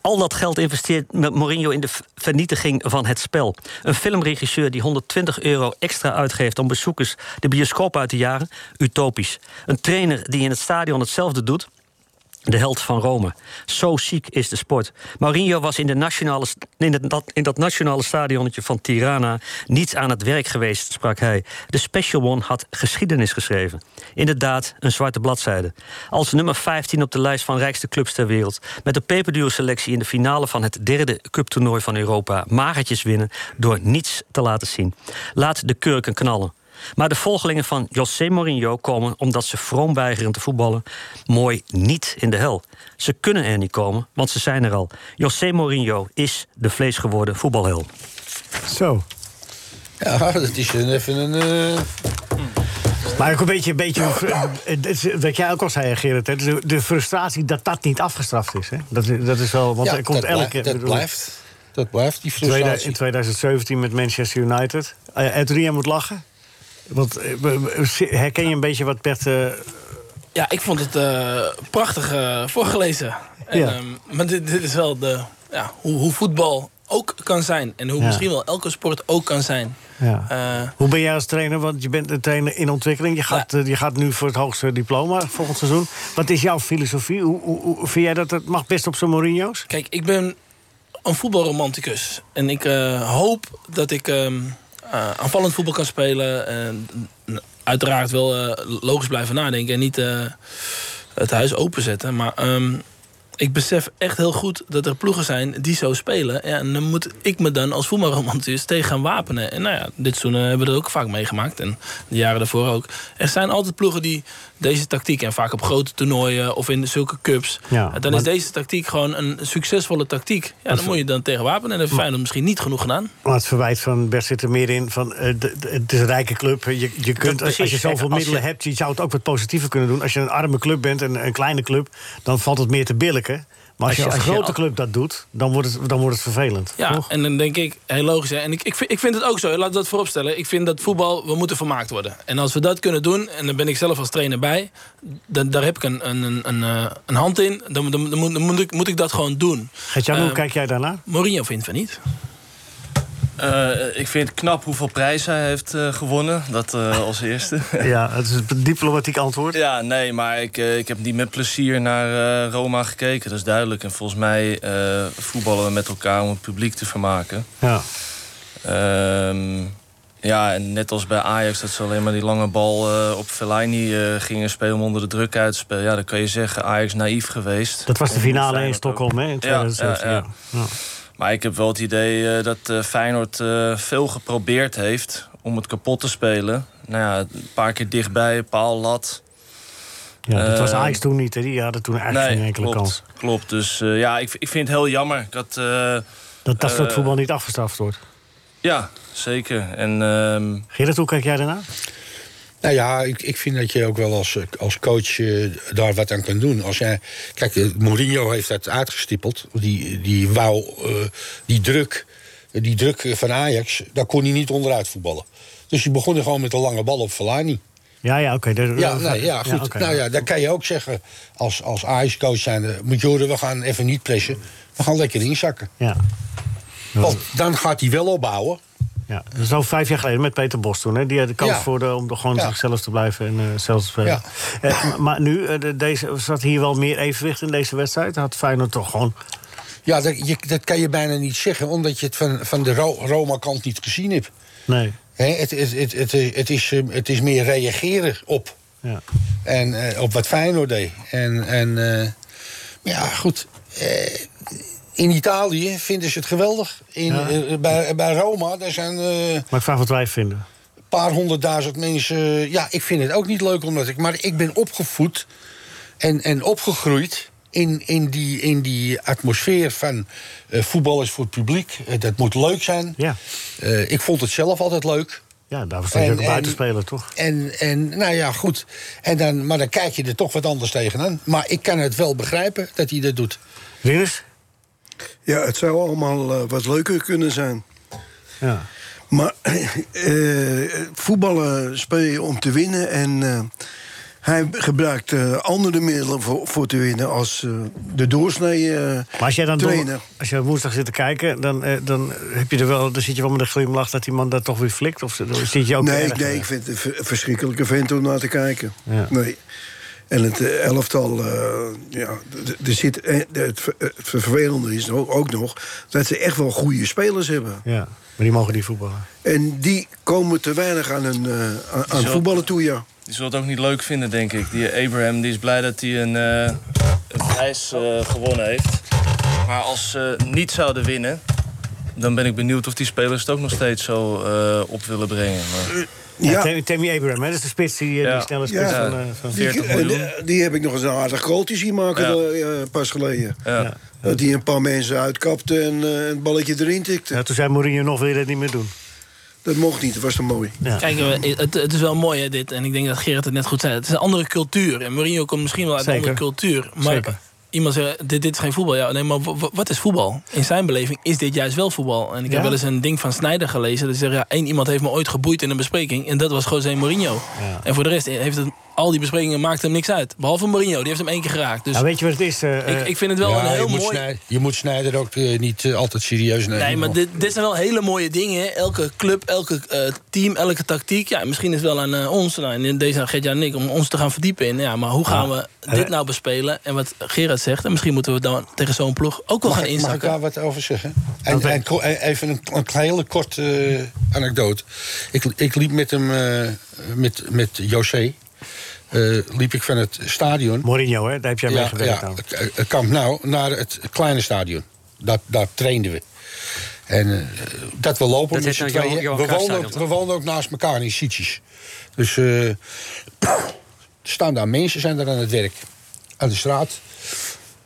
Al dat geld investeert Mourinho in de vernietiging van het spel. Een filmregisseur die 120 euro extra uitgeeft om bezoekers de bioscoop uit te jagen, utopisch. Een trainer die in het stadion hetzelfde doet, de held van Rome. Zo ziek is de sport. Mourinho was in, de nationale, in, in dat nationale stadionnetje van Tirana niets aan het werk geweest, sprak hij. De Special One had geschiedenis geschreven. Inderdaad, een zwarte bladzijde. Als nummer 15 op de lijst van rijkste clubs ter wereld. Met de peperdure selectie in de finale van het derde cuptoernooi van Europa. Magertjes winnen door niets te laten zien. Laat de kurken knallen. Maar de volgelingen van José Mourinho komen omdat ze vroom weigeren te voetballen. Mooi niet in de hel. Ze kunnen er niet komen, want ze zijn er al. José Mourinho is de vleesgeworden voetbalhel. Zo. Ja, dat is een, even een... Uh... Maar ook een beetje, een beetje eh, wat jij ook al zei, Gerrit, hè, de, de frustratie dat dat niet afgestraft is. Hè? Dat, dat is wel, want ja, er komt dat elke blijft, dat blijft. Dat blijft, die frustratie. In 2017 met Manchester United. Uh, Anthony, moet lachen. Want herken je een beetje wat Bert... Uh... Ja, ik vond het uh, prachtig uh, voorgelezen. En, ja. um, maar dit, dit, is wel de, ja, hoe, hoe, voetbal ook kan zijn. En hoe ja. misschien wel elke sport ook kan zijn. Ja. hoe ben jij als trainer? Want je bent een trainer in ontwikkeling. Je gaat, je gaat nu voor het hoogste diploma volgend seizoen. Wat is jouw filosofie? Hoe, hoe, hoe vind jij dat het mag best op zo'n Mourinho's? Kijk, ik ben een voetbalromanticus. En ik hoop dat ik... Um, uh, aanvallend voetbal kan spelen. En uiteraard wel uh, logisch blijven nadenken en niet uh, het huis openzetten. Maar um, ik besef echt heel goed dat er ploegen zijn die zo spelen. En dan moet ik me dan als voetbalromanticus tegen gaan wapenen. En nou ja, dit seizoen hebben we dat ook vaak meegemaakt. En de jaren daarvoor ook. Er zijn altijd ploegen die deze tactiek... en vaak op grote toernooien of in zulke cups... Ja, dan is deze tactiek gewoon een succesvolle tactiek. Ja, dan moet je dan tegen wapenen. En dat heeft Feyenoord misschien niet genoeg gedaan. Maar het verwijt van Bert zit er meer in van... Uh, de, de, het is een rijke club. Je, je kunt, dat, als, als je zoveel als middelen je... hebt... je zou het ook wat positiever kunnen doen. Als je een arme club bent en een kleine club... dan valt het meer te billiken. Maar als, je als, grote club dat doet, dan wordt het, dan wordt het vervelend. Ja, toch? en dan denk ik, heel logisch. Hè? En ik, ik, vind, ik vind het ook zo, laat dat vooropstellen. Ik vind dat voetbal, we moeten vermaakt worden. En als we dat kunnen doen, en dan ben ik zelf als trainer bij... dan daar heb ik een, een, een, een, een hand in, dan, dan, dan, moet, dan moet, ik, moet ik dat gewoon doen. Gert-Jan, uh, hoe kijk jij daarnaar? Mourinho vindt van niet. Uh, ik vind het knap hoeveel prijzen hij heeft uh, gewonnen. Dat uh, als eerste. ja, het is een diplomatiek antwoord. Ja, nee, maar ik, ik heb niet met plezier naar Roma gekeken. Dat is duidelijk. En volgens mij voetballen we met elkaar om het publiek te vermaken. Ja. Ehm, ja, en net als bij Ajax, dat ze alleen maar die lange bal op Fellaini gingen spelen om onder de druk uit te spelen. Ja, dan kan je zeggen, Ajax naïef geweest. Dat was de finale in Stockholm, hè? In 2017. Ja, ja, ja. ja. Maar ik heb wel het idee uh, dat uh, Feyenoord uh, veel geprobeerd heeft om het kapot te spelen. Nou ja, een paar keer dichtbij, paal, lat. Ja, dat was Ajax toen niet. Hè? Die hadden toen eigenlijk nee, geen enkele klopt, kans. Klopt, dus ja, ik, ik vind het heel jammer. Ik had, dat dat soort voetbal niet afgestraft wordt. Ja, zeker. En, uh... Gerrit, hoe kijk jij daarna? Nou ja, ik, ik vind dat je ook wel als, als coach uh, daar wat aan kan doen. Als jij, kijk, Mourinho heeft dat uitgestippeld. Die, die wou uh, die druk, die druk van Ajax, daar kon hij niet onderuit voetballen. Dus je begon er gewoon met een lange bal op Fellaini. Ja, ja, oké. Okay. Ja, nee, ja, goed. Ja, okay. Nou ja, dan kan je ook zeggen, als, als Ajax-coach zijn... moet je horen, we gaan even niet pressen. We gaan lekker inzakken. Ja. Want dan gaat hij wel opbouwen. Ja, dat is al vijf jaar geleden met Peter Bos toen. Hè? Die had de kans ja. voor de, om gewoon ja. zichzelf te blijven en uh, zelf te spelen. Ja. Uh, maar nu, uh, de, deze, zat hier wel meer evenwicht in deze wedstrijd? Had Feyenoord toch gewoon... Ja, dat, je, dat kan je bijna niet zeggen, omdat je het van, van de Ro Roma-kant niet gezien hebt. Nee. He, het, het, het, het, het, is, het is meer reageren op. Ja. En op wat Feyenoord deed. En, en ja, goed in Italië vinden ze het geweldig. In, ja. uh, bij, bij Roma, daar zijn... Uh, maar ik vraag wat wij vinden. Een paar honderdduizend mensen... Ja, ik vind het ook niet leuk, omdat ik... Maar ik ben opgevoed en, en opgegroeid... In, in, die, in die atmosfeer van uh, voetbal is voor het publiek. dat moet leuk zijn. Ja. ik vond het zelf altijd leuk. Ja, daarvoor sta je ook buitenspeler, toch? En, en nou ja, goed. En dan, maar dan kijk je er toch wat anders tegenaan. Maar ik kan het wel begrijpen dat hij dat doet. Rinus? Ja, het zou allemaal uh, wat leuker kunnen zijn. Ja. Maar eh, voetballen speel je om te winnen. En eh, hij gebruikt eh, andere middelen voor, voor te winnen als eh, de doorsnee eh, Maar als jij dan trainer. als je woensdag zit te kijken, dan, eh, dan, heb je er wel, dan zit je wel met een glimlach dat die man dat toch weer flikt. Of zit je ook nee, nee, eh, ik vind het een ver- verschrikkelijke vent om naar te kijken. Ja. Nee. En het eh, elftal, eh, ja, er zit, eh, het, ver- het vervelende is ook, ook nog dat ze echt wel goede spelers hebben. Ja, maar die mogen niet voetballen. En die komen te weinig aan, een, eh, aan, voetballen toe, ja. Die zullen het ook niet leuk vinden, denk ik. Die Abraham die is blij dat hij een, eh, een prijs eh, gewonnen heeft. Maar als ze niet zouden winnen... dan ben ik benieuwd of die spelers het ook nog steeds zo eh, op willen brengen. Maar, Ja, Ja. Tammy, Abraham, hè, dat is de spits die, eh, Ja. die snelle spits Ja. van... eh, van Die, 40 eh, miljoen. die- die heb ik nog eens een aardig goaltje zien maken Ja. eh, pas geleden. ja. Dat hij een paar mensen uitkapte en een balletje erin tikte. Ja, toen zei Mourinho nog, wil je dat niet meer doen? Dat mocht niet, dat was te mooi. Ja. Kijk, het, het is wel mooi hè, dit. En ik denk dat Gerrit het net goed zei. Het is een andere cultuur. En Mourinho komt misschien wel uit Zeker. een andere cultuur. Maar Zeker. Iemand zegt, dit, dit is geen voetbal. Ja, nee, maar wat is voetbal? In zijn beleving is dit juist wel voetbal. En ik Ja? heb wel eens een ding van Snijder gelezen. Dat zegt, ja, één iemand heeft me ooit geboeid in een bespreking. En dat was José Mourinho. Ja. En voor de rest heeft het, al die besprekingen maakt hem niks uit. Behalve Mourinho, die heeft hem één keer geraakt. Dus Nou, weet je wat het is? eh, ik, ik vind het wel een heel je, moet mooi... Snijder, je moet Snijder ook eh, niet eh, altijd serieus nemen. Nee, maar dit, dit zijn wel hele mooie dingen. Elke club, elke eh, team, elke tactiek. Ja, misschien is het wel aan ons, nou, in deze Gertja en ik, om ons te gaan verdiepen in. Ja, maar hoe gaan we dit nou bespelen? En wat Gerard zegt, en misschien moeten we dan tegen zo'n ploeg ook wel Mag, gaan ik- mag ik inzakken. daar wat over zeggen? En, en ko- en even een, een hele korte eh, anekdote. Ik, ik liep met hem, eh, met, met José, eh, liep ik van het stadion... Mourinho, hè, daar heb jij mee gewerkt. ja, nou. Kamp Nou naar het kleine stadion. Dat, daar trainden we. En dat we lopen Dat met heet z'n nou Johan- tweeën. Johan We woonden, ook, we woonden ook naast elkaar in Sitjes. Dus staan daar mensen zijn daar aan het werk. Aan de straat.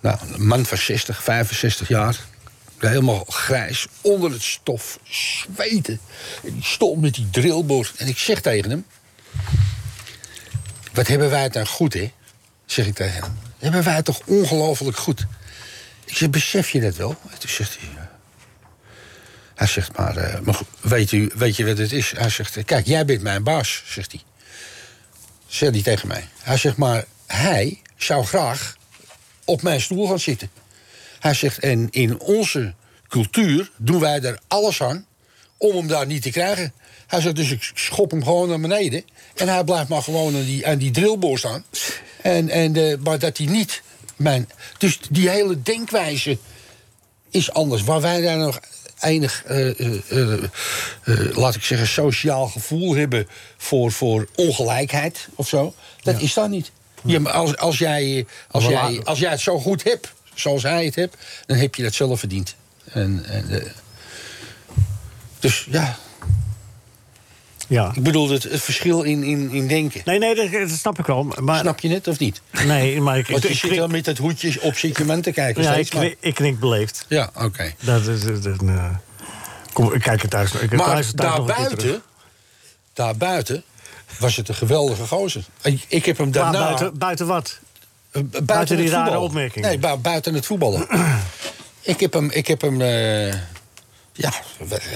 Nou, een man van 60, 65 jaar. Helemaal grijs, onder het stof, zweten. En die stond met die drillboor. En ik zeg tegen hem... Wat hebben wij het dan goed, hè? Zeg ik tegen hem. Hebben wij het toch ongelooflijk goed? Ik zeg, besef je dat wel? En toen zegt hij... Hij zegt, maar, eh, weet, u, weet je wat het is? Hij zegt, kijk, jij bent mijn baas, zegt hij. Zegt hij tegen mij. Hij zegt, maar hij zou graag op mijn stoel gaan zitten. Hij zegt, en in onze cultuur doen wij er alles aan om hem daar niet te krijgen. Hij zegt, dus ik schop hem gewoon naar beneden. En hij blijft maar gewoon aan die, aan die drillboor staan. En, en, eh, maar dat hij niet mijn... Dus die hele denkwijze is anders. Waar wij daar nog enig, eh, eh, eh, laat ik zeggen, sociaal gevoel hebben voor, voor ongelijkheid of zo. Dat is dat niet. Ja, maar als, als, jij, als, Maar jij, als jij het zo goed hebt, zoals hij het hebt, dan heb je dat zelf verdiend. En, en, dus ja, Ja. ik bedoel het, het verschil in, in, in denken. Nee, nee, dat, dat snap ik wel. Maar, Snap je het of niet? Nee, maar ik, Want je ik, zit wel met dat hoedje op zit je man te kijken ja, ik, knik- ik knik beleefd. ja, oké. Dat is... Dat, dat, eh, kom, ik kijk het thuis nog. Ik Maar thuis terug. daarbuiten, daarbuiten was het een geweldige gozer. Ik, ik heb hem Maar daarna... buiten, buiten wat? eh, buiten, buiten die rare opmerkingen. Nee, bu- buiten het voetballen. ik heb hem... Ik heb hem eh, ja,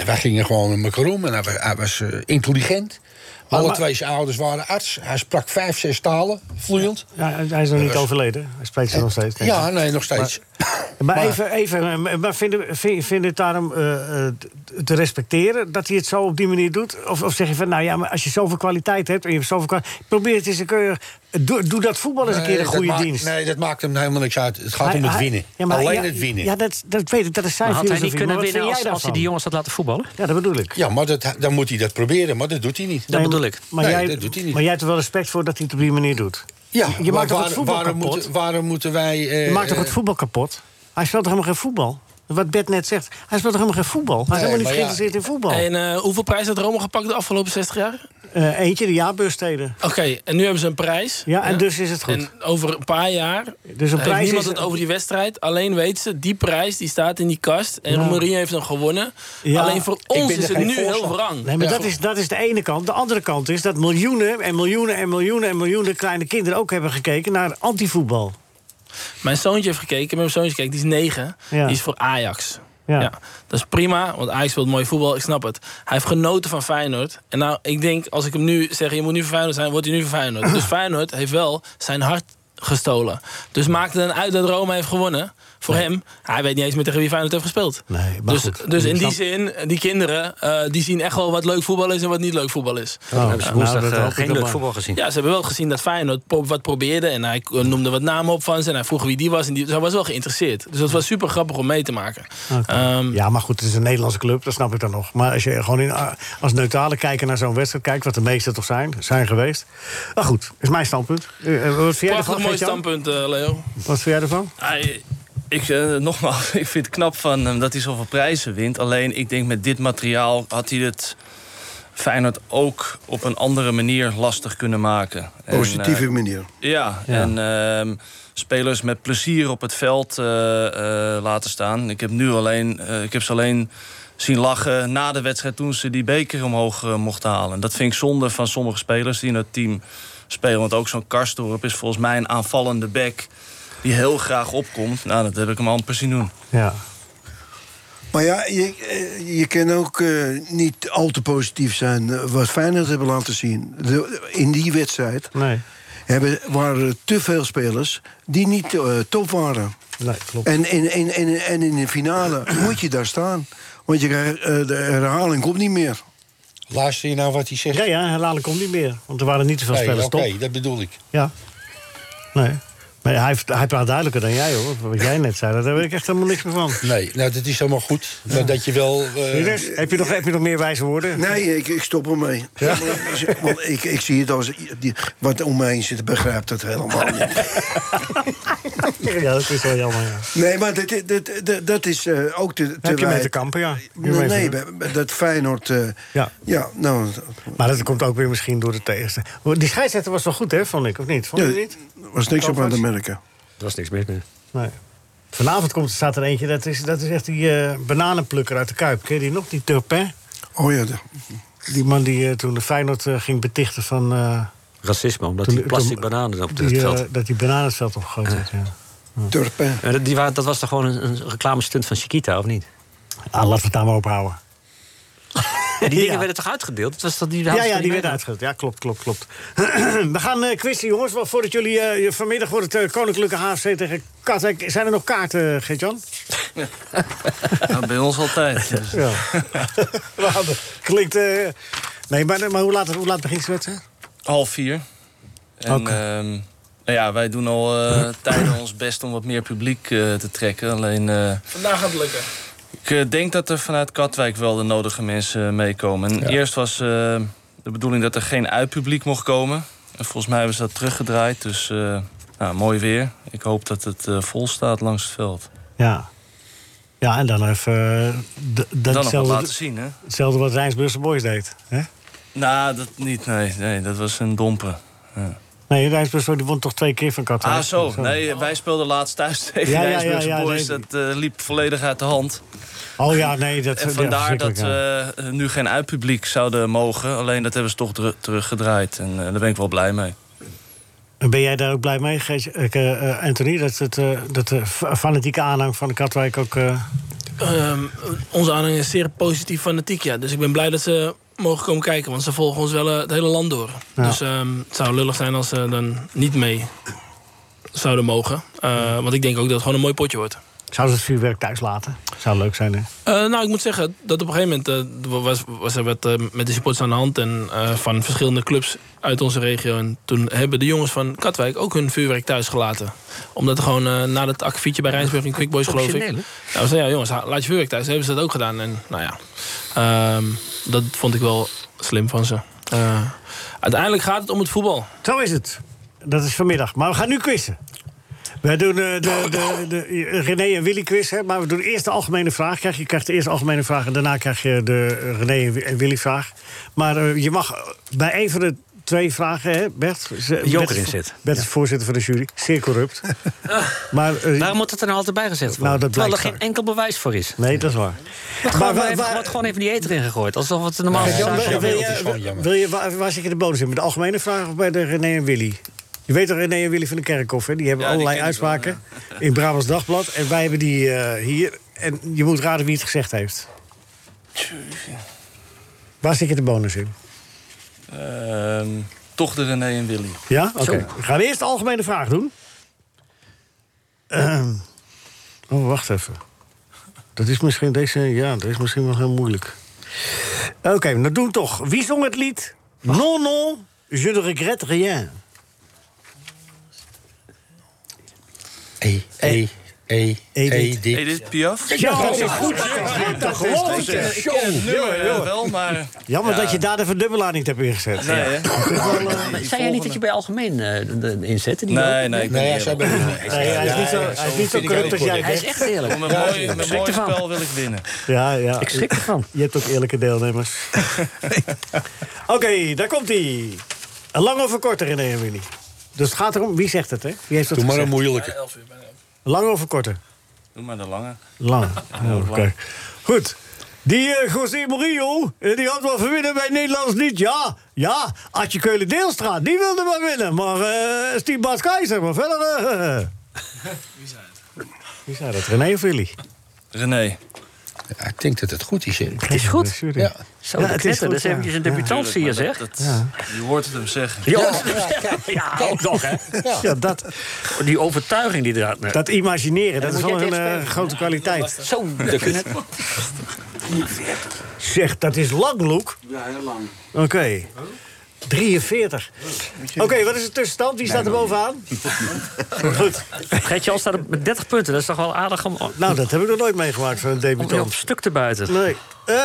wij, gingen gewoon met elkaar om. En hij, was- eh, intelligent. Alle maar- twee zijn ouders waren arts. Hij sprak vijf, zes talen, vloeiend. Ja, hij is nog niet overleden. Hij spreekt ze nog steeds. ik. Ja, nee, nog steeds. Maar, Maar- even, even eh, maar vind, vind, vind het daarom eh, eh, te respecteren dat hij het zo op die manier doet? Of, of zeg je van, nou ja, maar als je zoveel kwaliteit hebt en je hebt zoveel kwaliteit, probeer het eens een keer. Doe, doe dat voetbal eens een keer een goede maakt- dienst. Nee, dat maakt hem helemaal niks uit. Het gaat Hij- om het winnen. ja, maar- Alleen ja, het winnen. Ja, dat, dat weet ik. Dat is zijn Maar had hij niet kunnen winnen als, jij als hij die jongens had laten voetballen? Ja, dat bedoel ik. Ja, maar dat, dan moet hij dat proberen, maar dat doet hij niet. Dat bedoel ik. Maar, Nee, jij, dat doet hij niet. maar jij hebt er wel respect voor dat hij het op die manier doet. Ja, je maar maakt toch het voetbal waarom kapot? Moeten, waarom moeten wij... eh, Je maakt toch eh, het voetbal kapot? Hij speelt toch helemaal geen voetbal? Wat Bert net zegt. Hij speelt toch helemaal geen voetbal? Hij is helemaal niet ja. geïnteresseerd in voetbal. En eh, hoeveel prijzen had Rome gepakt de afgelopen 60 jaar? Eh, eentje, de jaarbeursteden. Oké, en nu hebben ze een prijs. Ja, en dus is het goed. En over een paar jaar Dus een heeft prijs niemand is... het over die wedstrijd. Alleen weet ze, die prijs die staat in die kast. En. Mourinho heeft hem gewonnen. Ja. Alleen voor ons is het nu heel wrang. Nee, maar Ja. dat, is, dat is de ene kant. De andere kant is dat miljoenen en miljoenen en miljoenen en miljoenen kleine kinderen ook hebben gekeken naar antivoetbal. Mijn zoontje heeft gekeken, mijn zoontje kijkt, die is negen. Ja. Die is voor Ajax. Ja. Ja. dat is prima, want Ajax speelt mooi voetbal, ik snap het. Hij heeft genoten van Feyenoord. En nou, ik denk, als ik hem nu zeg, je moet nu voor Feyenoord zijn, wordt hij nu voor Feyenoord. dus Feyenoord heeft wel zijn hart gestolen. Dus maakt het dan uit dat Roma heeft gewonnen. Voor hem, hij weet niet eens meer tegen wie Feyenoord heeft gespeeld. Nee, maar dus goed. dus in die zin, die kinderen, eh, die zien echt wel wat leuk voetbal is en wat niet leuk voetbal is. Oh, hebben ze nou, woensdag dat eh, geen leuk voetbal gezien. Ja, ze hebben wel gezien dat Feyenoord wat probeerde. En hij eh, noemde wat namen op van ze. En hij vroeg wie die was. En die, dus hij was wel geïnteresseerd. Dus dat was super grappig om mee te maken. Ehm, Ja, maar goed, het is een Nederlandse club, dat snap ik dan nog. Maar als je gewoon in, als neutrale kijker naar zo'n wedstrijd kijkt... wat de meeste toch zijn, zijn geweest. Maar goed, is mijn standpunt. Wat vind jij Prachtig ervan, mooi standpunt, Leo. Wat vind jij ervan? Hij- ik, eh, nogmaals, ik vind het knap van hem dat hij zoveel prijzen wint. Alleen, ik denk met dit materiaal had hij het Feyenoord ook op een andere manier lastig kunnen maken. En, Positieve eh, manier. ja, Ja. en ehm, spelers met plezier op het veld eh, eh, laten staan. Ik heb, nu alleen, eh, ik heb ze alleen zien lachen na de wedstrijd toen ze die beker omhoog mochten halen. Dat vind ik zonde van sommige spelers die in het team spelen. Want ook zo'n Karstorp is volgens mij een aanvallende back die heel graag opkomt. Nou, dat heb ik hem amper zien doen. Ja. Maar ja, je, eh, je kan ook eh, niet al te positief zijn eh, wat Feyenoord hebben laten zien. De- in die wedstrijd Nee, hebben, waren er te veel spelers die niet eh, top waren. nee klopt. En, en, en, en, en in de finale moet je daar staan. Want je krijgt, eh, de herhaling komt niet meer. Luister je nou wat hij zegt? Ja, ja, herhalen komt niet meer. Want er waren niet zoveel Nee, spelers Oké, top. dat bedoel ik. Ja. Nee. Maar hij, praat duidelijker dan jij, hoor. Wat jij net zei, daar weet ik echt helemaal niks meer van. Nee, nou, dat is helemaal goed. Maar dat je wel... eh, heb, je nog, heb je nog meer wijze woorden? Nee, ik, ik stop ermee. Ja? Want ik, ik zie het als... Die, wat om mij heen zit, begrijpt dat helemaal niet. Ja, dat is wel jammer, ja. Nee, maar dat, dat, dat, dat is eh, ook te, te Heb je mee wijd- te kampen, ja. Nee, dat Feyenoord... eh, Ja. ja, nou... Maar dat komt ook weer misschien door de tegenstander. Die scheidsrechter was wel goed, hè, vond ik, of niet? Vond je Ja, niet? er was niks op aan te merken. Er was niks mis mee. Nee. Vanavond komt, staat er eentje, dat is, dat is echt die eh, bananenplukker uit de Kuip. Ken je die nog? Die Turpin? Oh ja, de- Die man die eh, toen de Feyenoord eh, ging betichten van... eh, Racisme, omdat Toen- die plastic toen- bananen op het veld. dat die bananen het veld opgegooid had, ja. Turpin. Dat- die dat was toch gewoon een, een reclamestunt van Chiquita, of niet? Ah, laten we het daar maar ophouden. Die dingen Ja. werden toch uitgedeeld? Dat was dat die Ja, ja, die werd werd uitgedeeld. Ja, klopt, klopt, klopt. We gaan eh quizzen, jongens. Voordat jullie... eh, vanmiddag wordt het eh, Koninklijke HFC tegen Katwijk. Zijn er nog kaarten, Geert-Jan? Nou, bij ons altijd. Dus. Ja. Klinkt... eh, Nee, maar, maar hoe, laat, hoe laat begint de wedstrijd? Half vier. En Oké. ehm, nou ja, wij doen al eh, tijden ons best om wat meer publiek eh, te trekken. Alleen eh, Vandaag gaat het lukken. Ik eh, denk dat er vanuit Katwijk wel de nodige mensen eh, meekomen. En Eerst was eh, de bedoeling dat er geen uitpubliek mocht komen. En volgens mij hebben ze dat teruggedraaid. Dus nou, mooi weer. Ik hoop dat het vol staat langs het veld. Ja. Ja, en dan even... dat Dan nog laten zien, hè? hetzelfde wat Rijnsburgse Boys deed. Hè? Nou, dat niet. Nee, nee dat was een domper. Nee, Rijnsburgse die won toch twee keer van Katwijk. Ah, zo. Nee, wij speelden laatst thuis tegen Ja, ja, ja, Boys. nee. Dat eh, liep volledig uit de hand. Oh ja, nee, dat En ja, vandaar dat we nu geen uitpubliek zouden mogen. Alleen dat hebben ze toch ter- teruggedraaid. En eh, daar ben ik wel blij mee. En Ben jij daar ook blij mee, Gees- eh, eh, Anthony? Dat, het, eh, dat de fa- fanatieke aanhang van de Katwijk ook... eh, Ehm, onze aanhang is zeer positief fanatiek, ja. Dus ik ben blij dat ze mogen komen kijken. Want ze volgen ons wel eh, het hele land door. Ja. Dus ehm, het zou lullig zijn als ze dan niet mee zouden mogen. Eh, want ik denk ook dat het gewoon een mooi potje wordt. Zouden ze het vuurwerk thuis laten? Zou leuk zijn, hè? Eh, nou, ik moet zeggen dat op een gegeven moment eh, was, was er wat eh, met de supporters aan de hand. En eh, van verschillende clubs uit onze regio. En toen hebben de jongens van Katwijk ook hun vuurwerk thuis gelaten. Omdat er gewoon eh, na dat akkefietje bij Rijnsburg en Quick Boys, geloof ik. Optioneel, hè? Ja, jongens, laat je vuurwerk thuis. Hebben ze dat ook gedaan. En nou ja, ehm, dat vond ik wel slim van ze. Eh, uiteindelijk gaat het om het voetbal. Zo is het. Dat is vanmiddag. Maar we gaan nu quizzen. Wij doen eh, de, de, de, René en Willy quiz, hè, maar we doen eerst de algemene vraag. Krijg, je krijgt de eerste algemene vraag en daarna krijg je de René en Wi- en Willy vraag. Maar eh, je mag bij een van de twee vragen, hè, Bert? Joker in zit. Bert is voorzitter van de jury. Zeer corrupt. maar, eh, Waarom moet het er nou altijd bij gezet worden? Nou, dat Terwijl er geen enkel bewijs voor is. nee, dat is waar. Wordt gewoon, waar- even, waar- wordt gewoon even die eter ingegooid. Alsof het Jan, zaak wil, is. jammer, wil je, gewoon jammer. wil je, waar, waar zit je de bonus in? Met de algemene vraag of bij de René en Willy? Je weet toch René en Willy van de Kerkhof, hè? Die hebben Ja, allerlei wel, uitspraken in Brabants Dagblad. En wij hebben die eh, hier. en je moet raden wie het gezegd heeft. Waar zit je de bonus in? Ehm, toch de René en Willy. Ja? Oké. We gaan eerst de algemene vraag doen. Ehm, oh, wacht even. Dat is misschien deze. Ja, dat is misschien wel heel moeilijk. Oké, dan doen we toch. Wie zong het lied? Non, non, je ne regrette rien. E, E, E, Edith. E, Edith Piaf? Ja, dat is goed. Dat geloof ik. Ik ken het nummer wel, maar... Jammer Ja. dat je daar de verdubbelaar niet hebt ingezet. Nee, hè? Zei jij niet dat je bij algemeen eh, de- de inzette? Die Nee, ook? nee, ik ben Nee, hij is niet zo, hij is niet zo corrupt als jij Hij is echt eerlijk. Met een mooi, een spel wil ik winnen. Ja, ja. Ik schrik ervan. Je hebt ook eerlijke deelnemers. Oké, daar komt hij. Lang of korter, René en Willy. Dus het gaat erom, wie zegt het, hè? Wie heeft het Doe maar een moeilijke. Elf uur, bijna elf. Lang of korter? Doe maar de lange. Lang. Oh, Oké. Goed. Die eh, José Murillo, eh, die had wel verwinnen bij Nederlands niet. Ja, ja. Adje Keulen-Deelstraat, die wilde maar winnen. Maar eh Steve Bas Keizer, maar verder... Wie zei het? Wie zei dat? René of Willy? René. Ja, ik denk dat het goed is. Het is goed. Ja. Zo, Ja, het is goed, Dat is ja. eventjes een debutant, zie je, zeg. Dat, Je hoort het hem zeggen. Ja, ja, ook nog, hè. Ja, dat, Die overtuiging die eruit... dat imagineren, dat is wel een het eh, grote kwaliteit. Zo, dat kun je net... Zeg, dat is lang, Loek. Ja, heel lang. Oké. 43. Oké, wat is de tussenstand? Wie staat er bovenaan? Goed. Gert-Jan staat op- met 30 punten. Dat is toch wel aardig om, om Nou, dat heb ik nog nooit meegemaakt van een je op debutant. stuk te buiten. Nee. Eh,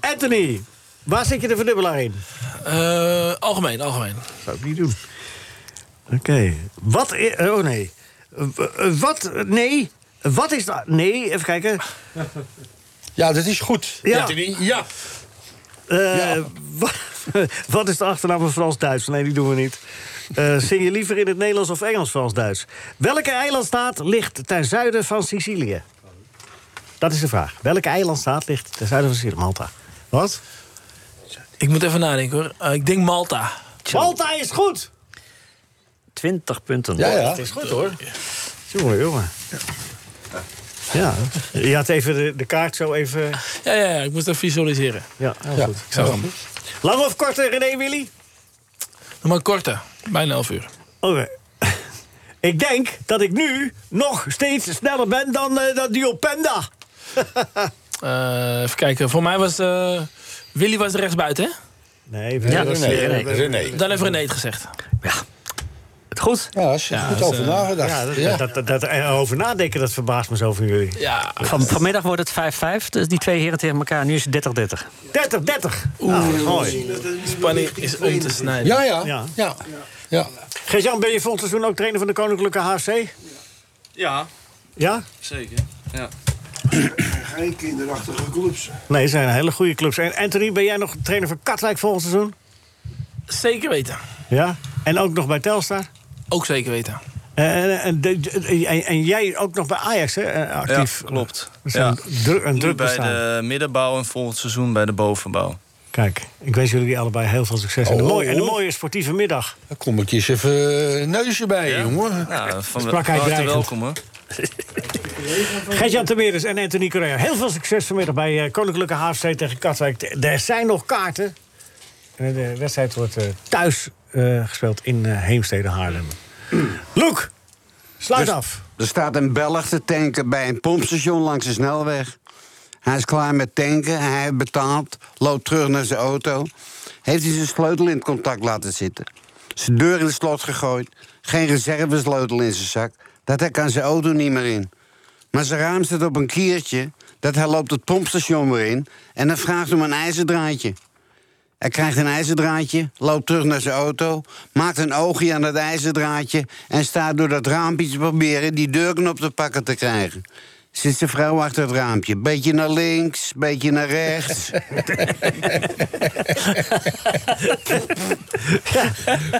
Anthony, waar zit je de verdubbelaar in? Eh, algemeen, algemeen. Zou ik niet doen. Oké. Wat... i- Oh, nee. Eh, eh, Wat... Nee. Wat is dat? Nee, even kijken. Ja, dat is goed. Ja. Anthony. Ja. Eh, wa- Wat is de achternaam van Frans-Duits? Nee, die doen we niet. Eh, zing je liever in het Nederlands of Engels Frans-Duits? Welke eilandstaat ligt ten zuiden van Sicilië? Dat is de vraag. Welke eilandstaat ligt ten zuiden van Sicilië? Malta. Wat? Ik moet even nadenken hoor. Eh, ik denk Malta. Malta is goed! 20 punten. Ja, ja. Het is goed hoor. Jongen, jongen. Ja, je had even de, de kaart zo even... Ja, ja, ja, ik moest even visualiseren. Ja, heel Ja. goed. Ik zag hem. Lang of korte, René Willy? Nog maar korte. Bijna 11 uur. Oké. Ik denk dat ik nu nog steeds sneller ben dan, eh dan die op Penda. Eh, even kijken. Voor mij was... eh, Willy was rechtsbuiten, hè? Nee, Ja, René. René. Dan heeft René het gezegd. Ja. Goed. Ja, als je goed dat is, over eh, nagedacht. Ja, dat, Ja. Dat, dat, dat erover nadenken, dat verbaast me zo van jullie. Ja. Van, vanmiddag wordt het 5-5. Dus die twee heren tegen elkaar. Nu is het 30-30. 30, 30. Oeh, mooi. Spanning is om te snijden. Ja, ja. Ja. ja. ja. Gert-Jan, ben je volgend seizoen ook trainer van de Koninklijke HFC? Ja, Ja? zeker. Ja. Geen kinderachtige clubs. Nee, het zijn hele goede clubs. En Anthony, ben jij nog trainer van Katwijk volgend seizoen? Zeker weten. Ja? En ook nog bij Telstar? Ook zeker weten. En, en, en, en jij ook nog bij Ajax, hè? eh, Actief. Ja, klopt. Is Ja. een, dru- een Nu druk bij bestaan. de middenbouw en volgend seizoen bij de bovenbouw. Kijk, ik wens jullie allebei heel veel succes. En, een Oh. mooie, en een mooie sportieve middag. Dan kom ik eens even een neusje bij, jongen. Nou, van Sprak hij dreigend. welkom hoor. Gert-Jan Temeres en Anthony Correa. Heel veel succes vanmiddag bij eh, Koninklijke HFC tegen Katwijk. Er zijn nog kaarten. En de wedstrijd wordt eh, thuis gespeeld in eh, Heemstede Haarlem. Loek, sluit Dus- af. Er staat een Belg te tanken bij een pompstation langs de snelweg. Hij is klaar met tanken, hij heeft betaald, loopt terug naar zijn auto. Heeft hij zijn sleutel in het contact laten zitten. Zijn deur in het slot gegooid, geen reservesleutel in zijn zak. Dat hij kan zijn auto niet meer in. Maar zijn raam staat op een kiertje, dat hij loopt het pompstation weer in... en dan vraagt om een ijzerdraadje. Hij krijgt een ijzerdraadje, loopt terug naar zijn auto... maakt een oogje aan dat ijzerdraadje... en staat door dat raampje te proberen die deurknop te pakken te krijgen. Zit zijn vrouw achter het raampje. Beetje naar links, beetje naar rechts.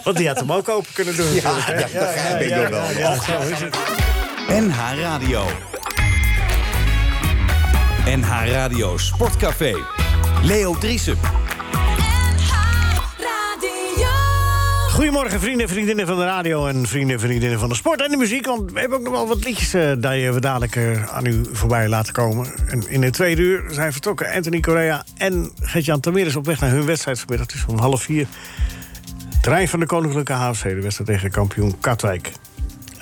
Want die had hem ook open kunnen doen. natuurlijk, hè? dat begrijp ik nog wel. ja, zo is het. NH Radio. NH Radio Sportcafé. Leo Driesen. Goedemorgen, vrienden en vriendinnen van de radio... en vrienden en vriendinnen van de sport en de muziek. Want we hebben ook nog wel wat liedjes uh, die we dadelijk uh, aan u voorbij laten komen. En in de tweede uur zijn vertrokken Anthony Correa en Gert-Jan Tameres... op weg naar hun wedstrijd vanmiddag. Het is om half vier. Trein van de Koninklijke HFC, de wedstrijd tegen kampioen Katwijk.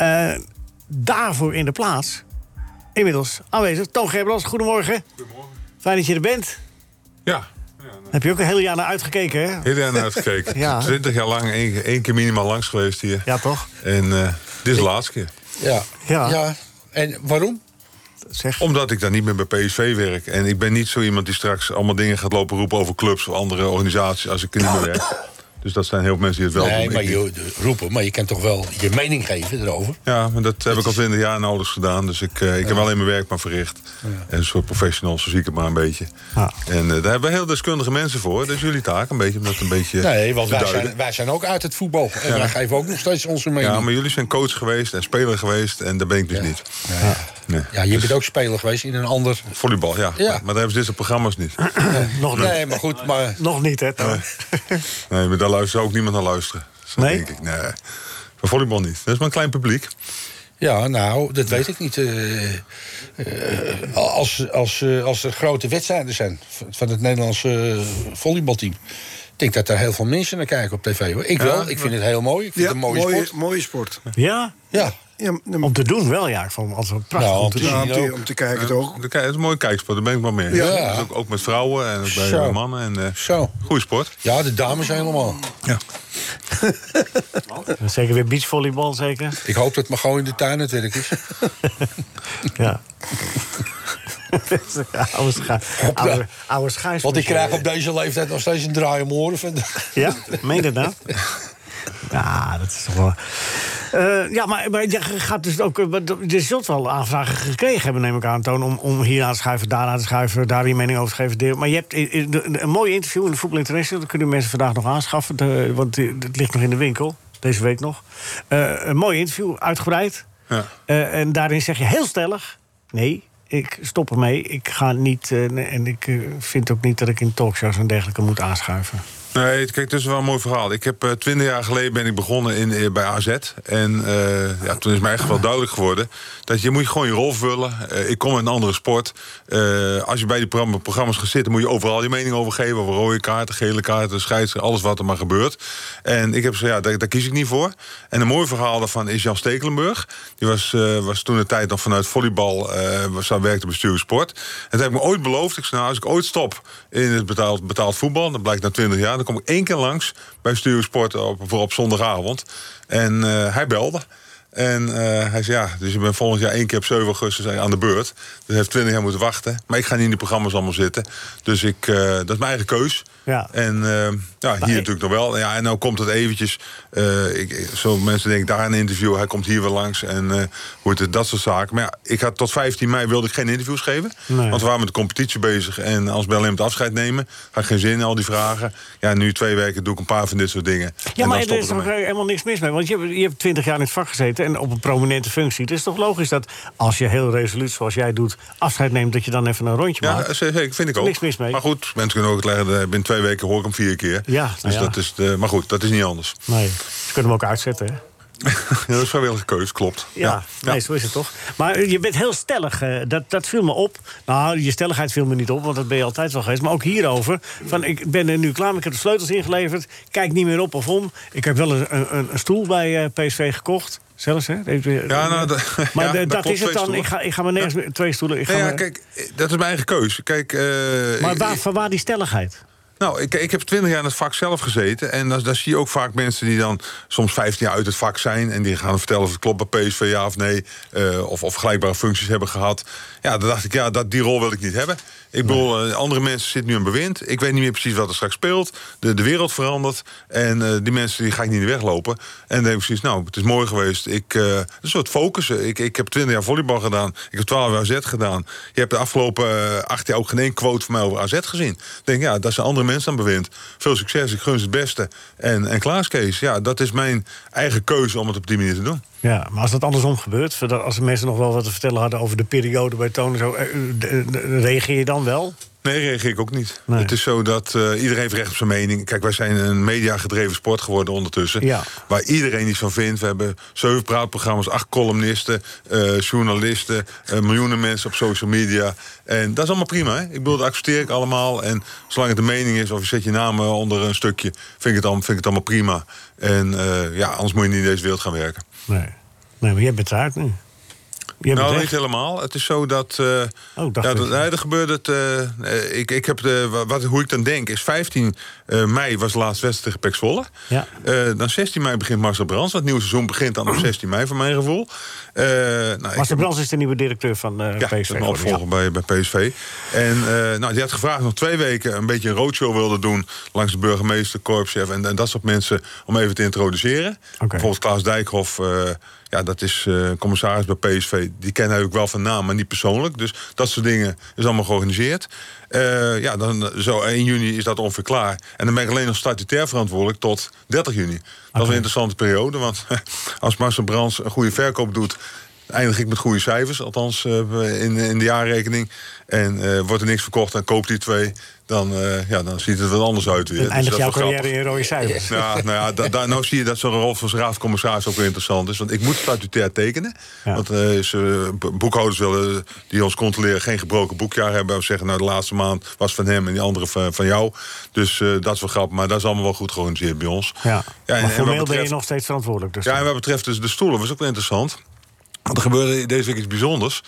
Uh, daarvoor in de plaats, inmiddels aanwezig, Toon Gerbrands. Goedemorgen. Goedemorgen. Fijn dat je er bent. Ja. Heb je ook een heel jaar naar uitgekeken, hè? Heel jaar naar uitgekeken. Ja. Twintig jaar lang, één, één keer minimaal langs geweest hier. Ja, toch? En eh, dit is de laatste keer. Ja. Ja. ja. En waarom? Zeg. Omdat ik daar niet meer bij PSV werk. En ik ben niet zo iemand die straks allemaal dingen gaat lopen roepen over clubs of andere organisaties als ik er niet meer werk. Dus dat zijn heel veel mensen die het wel nee, doen. maar je roepen, maar je kan toch wel je mening geven erover? Ja, maar dat heb ik al twintig jaar nauwelijks gedaan. Dus ik, uh, ik heb alleen mijn werk maar verricht. En een soort professional, zo zie ik het maar een beetje. Ja. En uh, daar hebben we heel deskundige mensen voor. Dus jullie taak een beetje om dat een beetje Nee, want te wij zijn, wij zijn ook uit het voetbal. En wij geven ook nog steeds onze mening. Ja, maar jullie zijn coach geweest en speler geweest. En daar ben ik dus niet. Ja. Nee. Ja, je bent ook speler geweest in een ander... Volleybal, ja. Ja. Maar daar hebben ze dit soort programma's niet. Nog niet. Nee, maar goed, maar... Nog niet, hè, Toon? Nee, maar luistert ook niemand naar luisteren. Zo Nee? denk ik. Nee. Voor volleybal niet. Dat is maar een klein publiek. Ja, nou, dat weet ik niet. Eh, eh, als, als, eh, als er grote wedstrijden zijn van- van het Nederlandse volleybalteam... ik denk dat daar heel veel mensen naar kijken op tv. Hoor. Ik Ja, wel, ik vind het heel mooi. Ik vind Ja, het een mooie, mooie, sport. mooie sport. Ja? Ja, Ja, Om te doen wel, ja. Ik vond het altijd prachtig Ja, om te ja, om, te, ook. om te kijken toch? Het is een mooie kijksport, daar ben ik wel mee. Ja. Is ook, ook met vrouwen en ook bij Zo. mannen. En, eh zo. goeie sport. Ja, de dames helemaal. Ja. Zeker weer beachvolleybal, zeker. Ik hoop dat het maar gewoon in de tuin het werk is. Ja. Ja, oude, scha oude, oude schijs. Want ik krijg op deze leeftijd nog steeds een draai om oren. Ja, meen je dat nou? Ja, dat is toch wel... Eh, ja, maar, maar je gaat dus ook... eh, Je zult wel aanvragen gekregen hebben, neem ik aan, Toon... om, om hier aan te schuiven, daar aan te schuiven... daar je mening over te geven. deel. Maar je hebt eh, een mooi interview in de Voetbal International... dat kunnen mensen vandaag nog aanschaffen, de- want het ligt nog in de winkel. Deze week nog. Een mooi interview, uitgebreid. Ja. En daarin zeg je heel stellig... nee, ik stop ermee. Ik ga niet... en ik vind ook niet dat ik in talkshows en dergelijke moet aanschuiven. Nee, kijk, het is wel een mooi verhaal. Ik heb eh, twintig jaar geleden ben ik begonnen in, eh, bij AZ. En eh, ja, toen is mij echt wel duidelijk geworden... dat je moet gewoon je rol vullen. Ik kom uit een andere sport. Als je bij die programma- programma's gaat zitten... moet je overal je mening over geven. Over rode kaarten, gele kaarten, scheidsrechter, alles wat er maar gebeurt. En ik heb gezegd, ja, daar, kies ik niet voor. En een mooi verhaal daarvan is Jan Stekelenburg. Die was, was toen de tijd nog vanuit volleybal... werkte bij Stuur Sport. En toen heb ik me ooit beloofd... Ik zei, nou, als ik ooit stop in het betaald, betaald voetbal... dan blijkt na 20 jaar... dan kom ik één keer langs bij Stuur Sport op, voor op zondagavond. En eh, hij belde. En eh, hij zei, ja, dus je bent volgend jaar één keer op 7 augustus aan de beurt. Dus heeft 20 jaar moeten wachten. Maar ik ga niet in die programma's allemaal zitten. Dus ik, eh, dat is mijn eigen keus. Ja. En eh, ja, hier natuurlijk nog wel. Ja, en nou komt het eventjes. ik, ik- zo mensen denken daar een interview. Hij komt hier weer langs. En hoe het, dat soort zaken. Maar ja, ik had tot 15 mei wilde ik geen interviews geven. Nee. Want we waren met de competitie bezig. En als we alleen met afscheid nemen, had ik geen zin in al die vragen. Ja, nu twee weken doe ik een paar van dit soort dingen. Ja, En maar er is ik ermee. helemaal niks mis mee. Want je hebt, je hebt 20 jaar in het vak gezeten en op een prominente functie. Het is toch logisch dat als je heel resoluut, zoals jij doet, afscheid neemt, dat je dan even een rondje Ja, maakt. zeker, vind ik ook. Niks mis mee. Maar goed, mensen kunnen ook uitleggen, eh, binnen twee weken hoor ik hem vier keer. Ja, dus nou ja. dat is de, maar goed, dat is niet anders. Nee, ze kunnen hem ook uitzetten, hè? Ja, dat is vrijwillige keuze, klopt. Ja, nee, zo is het toch. Maar je bent heel stellig, eh, dat, dat viel me op. Nou, je stelligheid viel me niet op, want dat ben je altijd wel geweest. Maar ook hierover, van ik ben er nu klaar, ik heb de sleutels ingeleverd... kijk niet meer op of om. Ik heb wel een, een, een stoel bij eh, PSV gekocht, zelfs, hè? Ja, nou, maar ja, dat is het dan. Ik ga, ik ga maar nergens meer... Twee stoelen. Ik ga ja, kijk, dat is mijn eigen keuze. Kijk, eh, maar waar, van waar die stelligheid? Nou, ik, ik heb twintig jaar in het vak zelf gezeten. En daar, daar zie je ook vaak mensen die dan soms 15 jaar uit het vak zijn. En die gaan vertellen of het klopt bij PSV ja of nee. eh, of, of vergelijkbare functies hebben gehad. Ja, dan dacht ik, ja, dat, die rol wil ik niet hebben. Ik bedoel, eh, andere mensen zitten nu in bewind. Ik weet niet meer precies wat er straks speelt. De, de wereld verandert. En eh, die mensen die ga ik niet in de weg lopen. En denk ik precies, nou, het is mooi geweest. Ik, eh, een soort focussen. Ik, ik heb 20 jaar volleybal gedaan. Ik heb 12 jaar AZ gedaan. Je hebt de afgelopen acht jaar ook geen één quote van mij over AZ gezien. Denk, ja, dat zijn andere mensen aan bewind. Veel succes, ik gun het beste. En, en Klaas Kees, ja, dat is mijn eigen keuze om het op die manier te doen. Ja, maar als dat andersom gebeurt, als de mensen nog wel wat te vertellen hadden over de periode bij Toon, en zo, eh, reageer je dan wel? Nee, reageer ik ook niet. Nee. Het is zo dat eh, iedereen heeft recht op zijn mening. Kijk, wij zijn een mediagedreven sport geworden ondertussen. Ja. Waar iedereen iets van vindt. We hebben zeven praatprogramma's, acht columnisten, eh, journalisten, miljoenen mensen op social media. En dat is allemaal prima. Hè? Ik bedoel, dat accepteer ik allemaal. En zolang het de mening is, of je zet je naam onder een stukje, vind ik het, allemaal, vind ik het allemaal prima. En ja, anders moet je niet in deze wereld gaan werken. Nee. Nee, maar jij bent eruit nu. Jij nou, niet helemaal. Het is zo dat. Oh, dacht ja, dat- nee, er gebeurde het. eh, eh, ik, ik heb de, wa- wat, hoe ik dan denk, is 15 eh, mei was de laatste wedstrijd tegen Zwolle. Ja. Dan 16 mei begint Marcel Brands. Het nieuwe seizoen begint dan op 16 mei, voor mijn gevoel. Nou, Marcel heb- Brands is de nieuwe directeur van ja, PSV. een opvolger bij, bij PSV. En nou, die had gevraagd nog twee weken een beetje een roadshow wilde doen... langs de burgemeester, korpschef en, en dat soort mensen... om even te introduceren. Bijvoorbeeld Klaas Dijkhoff, ja, dat is eh, commissaris bij PSV. Die kennen hij ook wel van naam, maar niet persoonlijk. Dus dat soort dingen is allemaal georganiseerd. Eh, ja, dan zo 1 juni is dat ongeveer klaar. En dan ben ik alleen nog statutair verantwoordelijk tot 30 juni. Dat is een interessante periode, want als Marcel Brands een goede verkoop doet eindig ik met goede cijfers, althans eh, in, in de jaarrekening. En eh, wordt er niks verkocht en koopt die twee, dan, eh, ja, dan ziet het er anders uit weer. En Dus eindigt jouw is carrière in rode cijfers. Ja, nou ja, da, da- nou zie je dat zo'n rol van raadcommissaris ook weer interessant is. Want ik moet statutair tekenen. Want is, eh, bo- boekhouders willen die ons controleren geen gebroken boekjaar hebben. Of zeggen, nou de laatste maand was van hem en die andere van, van jou. Dus dat is wel grappig, maar dat is allemaal wel goed georganiseerd bij ons. Ja. Ja, maar en- en formeel wat ben je betreft- nog steeds verantwoordelijk. Dus ja, en wat betreft dus de stoelen was ook wel interessant. Want er gebeurde deze week iets bijzonders.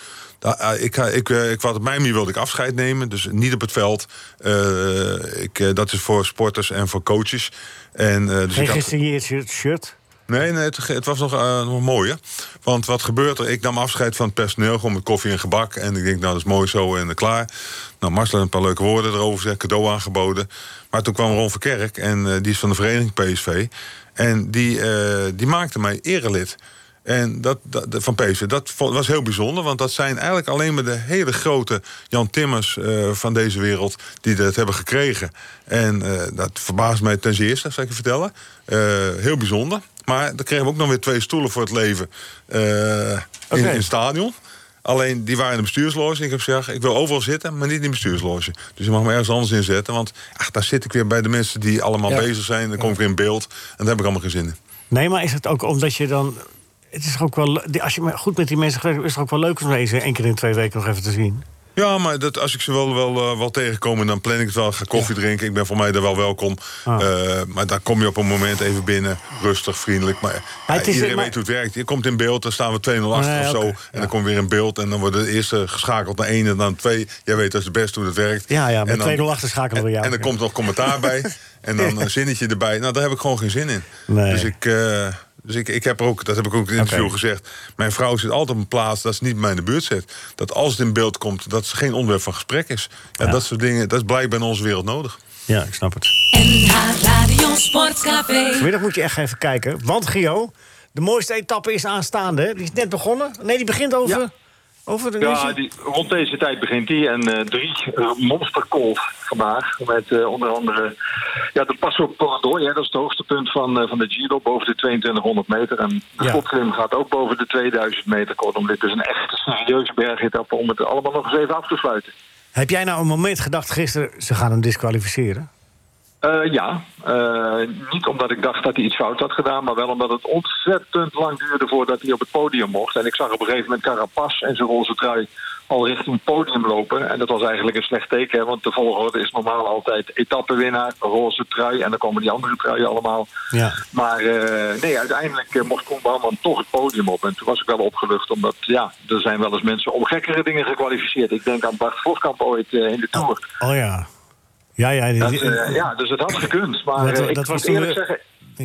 Eh, Ik, ik, eh, ik, wat op mijn manier wilde ik afscheid nemen. Dus niet op het veld. Eh, ik, eh, dat is voor sporters en voor coaches. En, eh, dus ik had- gesigneerd shirt-. Nee, nee het, het was nog, nog mooier. Want wat gebeurt er? Ik nam afscheid van het personeel, gewoon met koffie en gebak. En ik denk, nou, dat is mooi zo en klaar. Nou, Marcel een paar leuke woorden erover gezegd, cadeau aangeboden. Maar toen kwam Ron Verkerk, en die is van de vereniging PSV. En die, die maakte mij erelid. En dat, van PSV, dat was heel bijzonder. Want dat zijn eigenlijk alleen maar de hele grote Jan Timmers eh, van deze wereld... die dat hebben gekregen. En eh, dat verbaast mij ten zeerste, zal ik je vertellen. Eh, heel bijzonder. Maar dan kregen we ook nog weer twee stoelen voor het leven in, in het stadion. Alleen die waren in de bestuursloge. Ik heb gezegd, ik wil overal zitten, maar niet in de bestuursloge. Dus je mag me ergens anders inzetten. Want ach, daar zit ik weer bij de mensen die allemaal Ja. bezig zijn. Dan kom ik weer in beeld. En daar heb ik allemaal geen zin in. Nee, maar is het ook omdat je dan... Het is ook wel, als je goed met die mensen gewerkt hebt... is het ook wel leuk om deze één keer in twee weken nog even te zien. Ja, maar dat, als ik ze wel, wel, eh, wel tegenkom, dan plan ik het wel. Ga koffie drinken. Ik ben voor mij daar wel welkom. Ah. Eh, maar dan kom je op een moment even binnen. Rustig, vriendelijk. Maar, ja, iedereen maar- weet hoe het werkt. Je komt in beeld, dan staan we 2-0 achter Nee, of zo. En dan kom je weer in beeld. En dan wordt de eerste geschakeld naar 1 en dan 2. Jij weet als het best hoe dat werkt. Ja, ja, met En dan- 2-0 achter schakelen we jou. En er komt nog commentaar bij. En dan een zinnetje erbij. Nou, daar heb ik gewoon geen zin in. Nee. Dus ik... eh, dus ik, ik heb ook, dat heb ik ook in het interview gezegd. Mijn vrouw zit altijd op een plaats dat ze niet bij mij in de buurt zit. Dat als het in beeld komt, dat ze geen onderwerp van gesprek is. Ja, Dat soort dingen, dat is blijkbaar in onze wereld nodig. Ja, ik snap het. NH Radio Sportcafé. Vanmiddag moet je echt even kijken. Want Gio, de mooiste etappe is aanstaande. hè? Die is net begonnen. Nee, die begint over... over de Ja, die, rond deze tijd begint die. En eh, drie uh, monsterkolf vandaag. Met eh, onder andere ja, de Passo Pordoi. Dat is het hoogste punt van, van de Giro. Boven de 2200 meter. En de Ja. gaat ook boven de 2000 meter. Kortom, dit is een echt serieuze bergetappe om het allemaal nog eens even af te sluiten. Heb jij nou een moment gedacht gisteren... ze gaan hem disqualificeren? Eh, ja, Eh, niet omdat ik dacht dat hij iets fout had gedaan, maar wel omdat het ontzettend lang duurde voordat hij op het podium mocht. En ik zag op een gegeven moment Carapaz en zijn roze trui al richting het podium lopen. En dat was eigenlijk een slecht teken, hè, want de volgorde is normaal altijd etappenwinnaar, roze trui en dan komen die andere truien allemaal. Ja. Maar eh, nee, uiteindelijk mocht Koen Bouwman toch het podium op. En toen was ik wel opgelucht, omdat ja, er zijn wel eens mensen om gekkere dingen gekwalificeerd. Ik denk aan Bart Voskamp ooit in de Tour. Oh ja. Ja, ja. die- Dat, die- eh, ja, dus het had gekund. Maar Dat- eh, ik dat was eerlijk de- zeggen...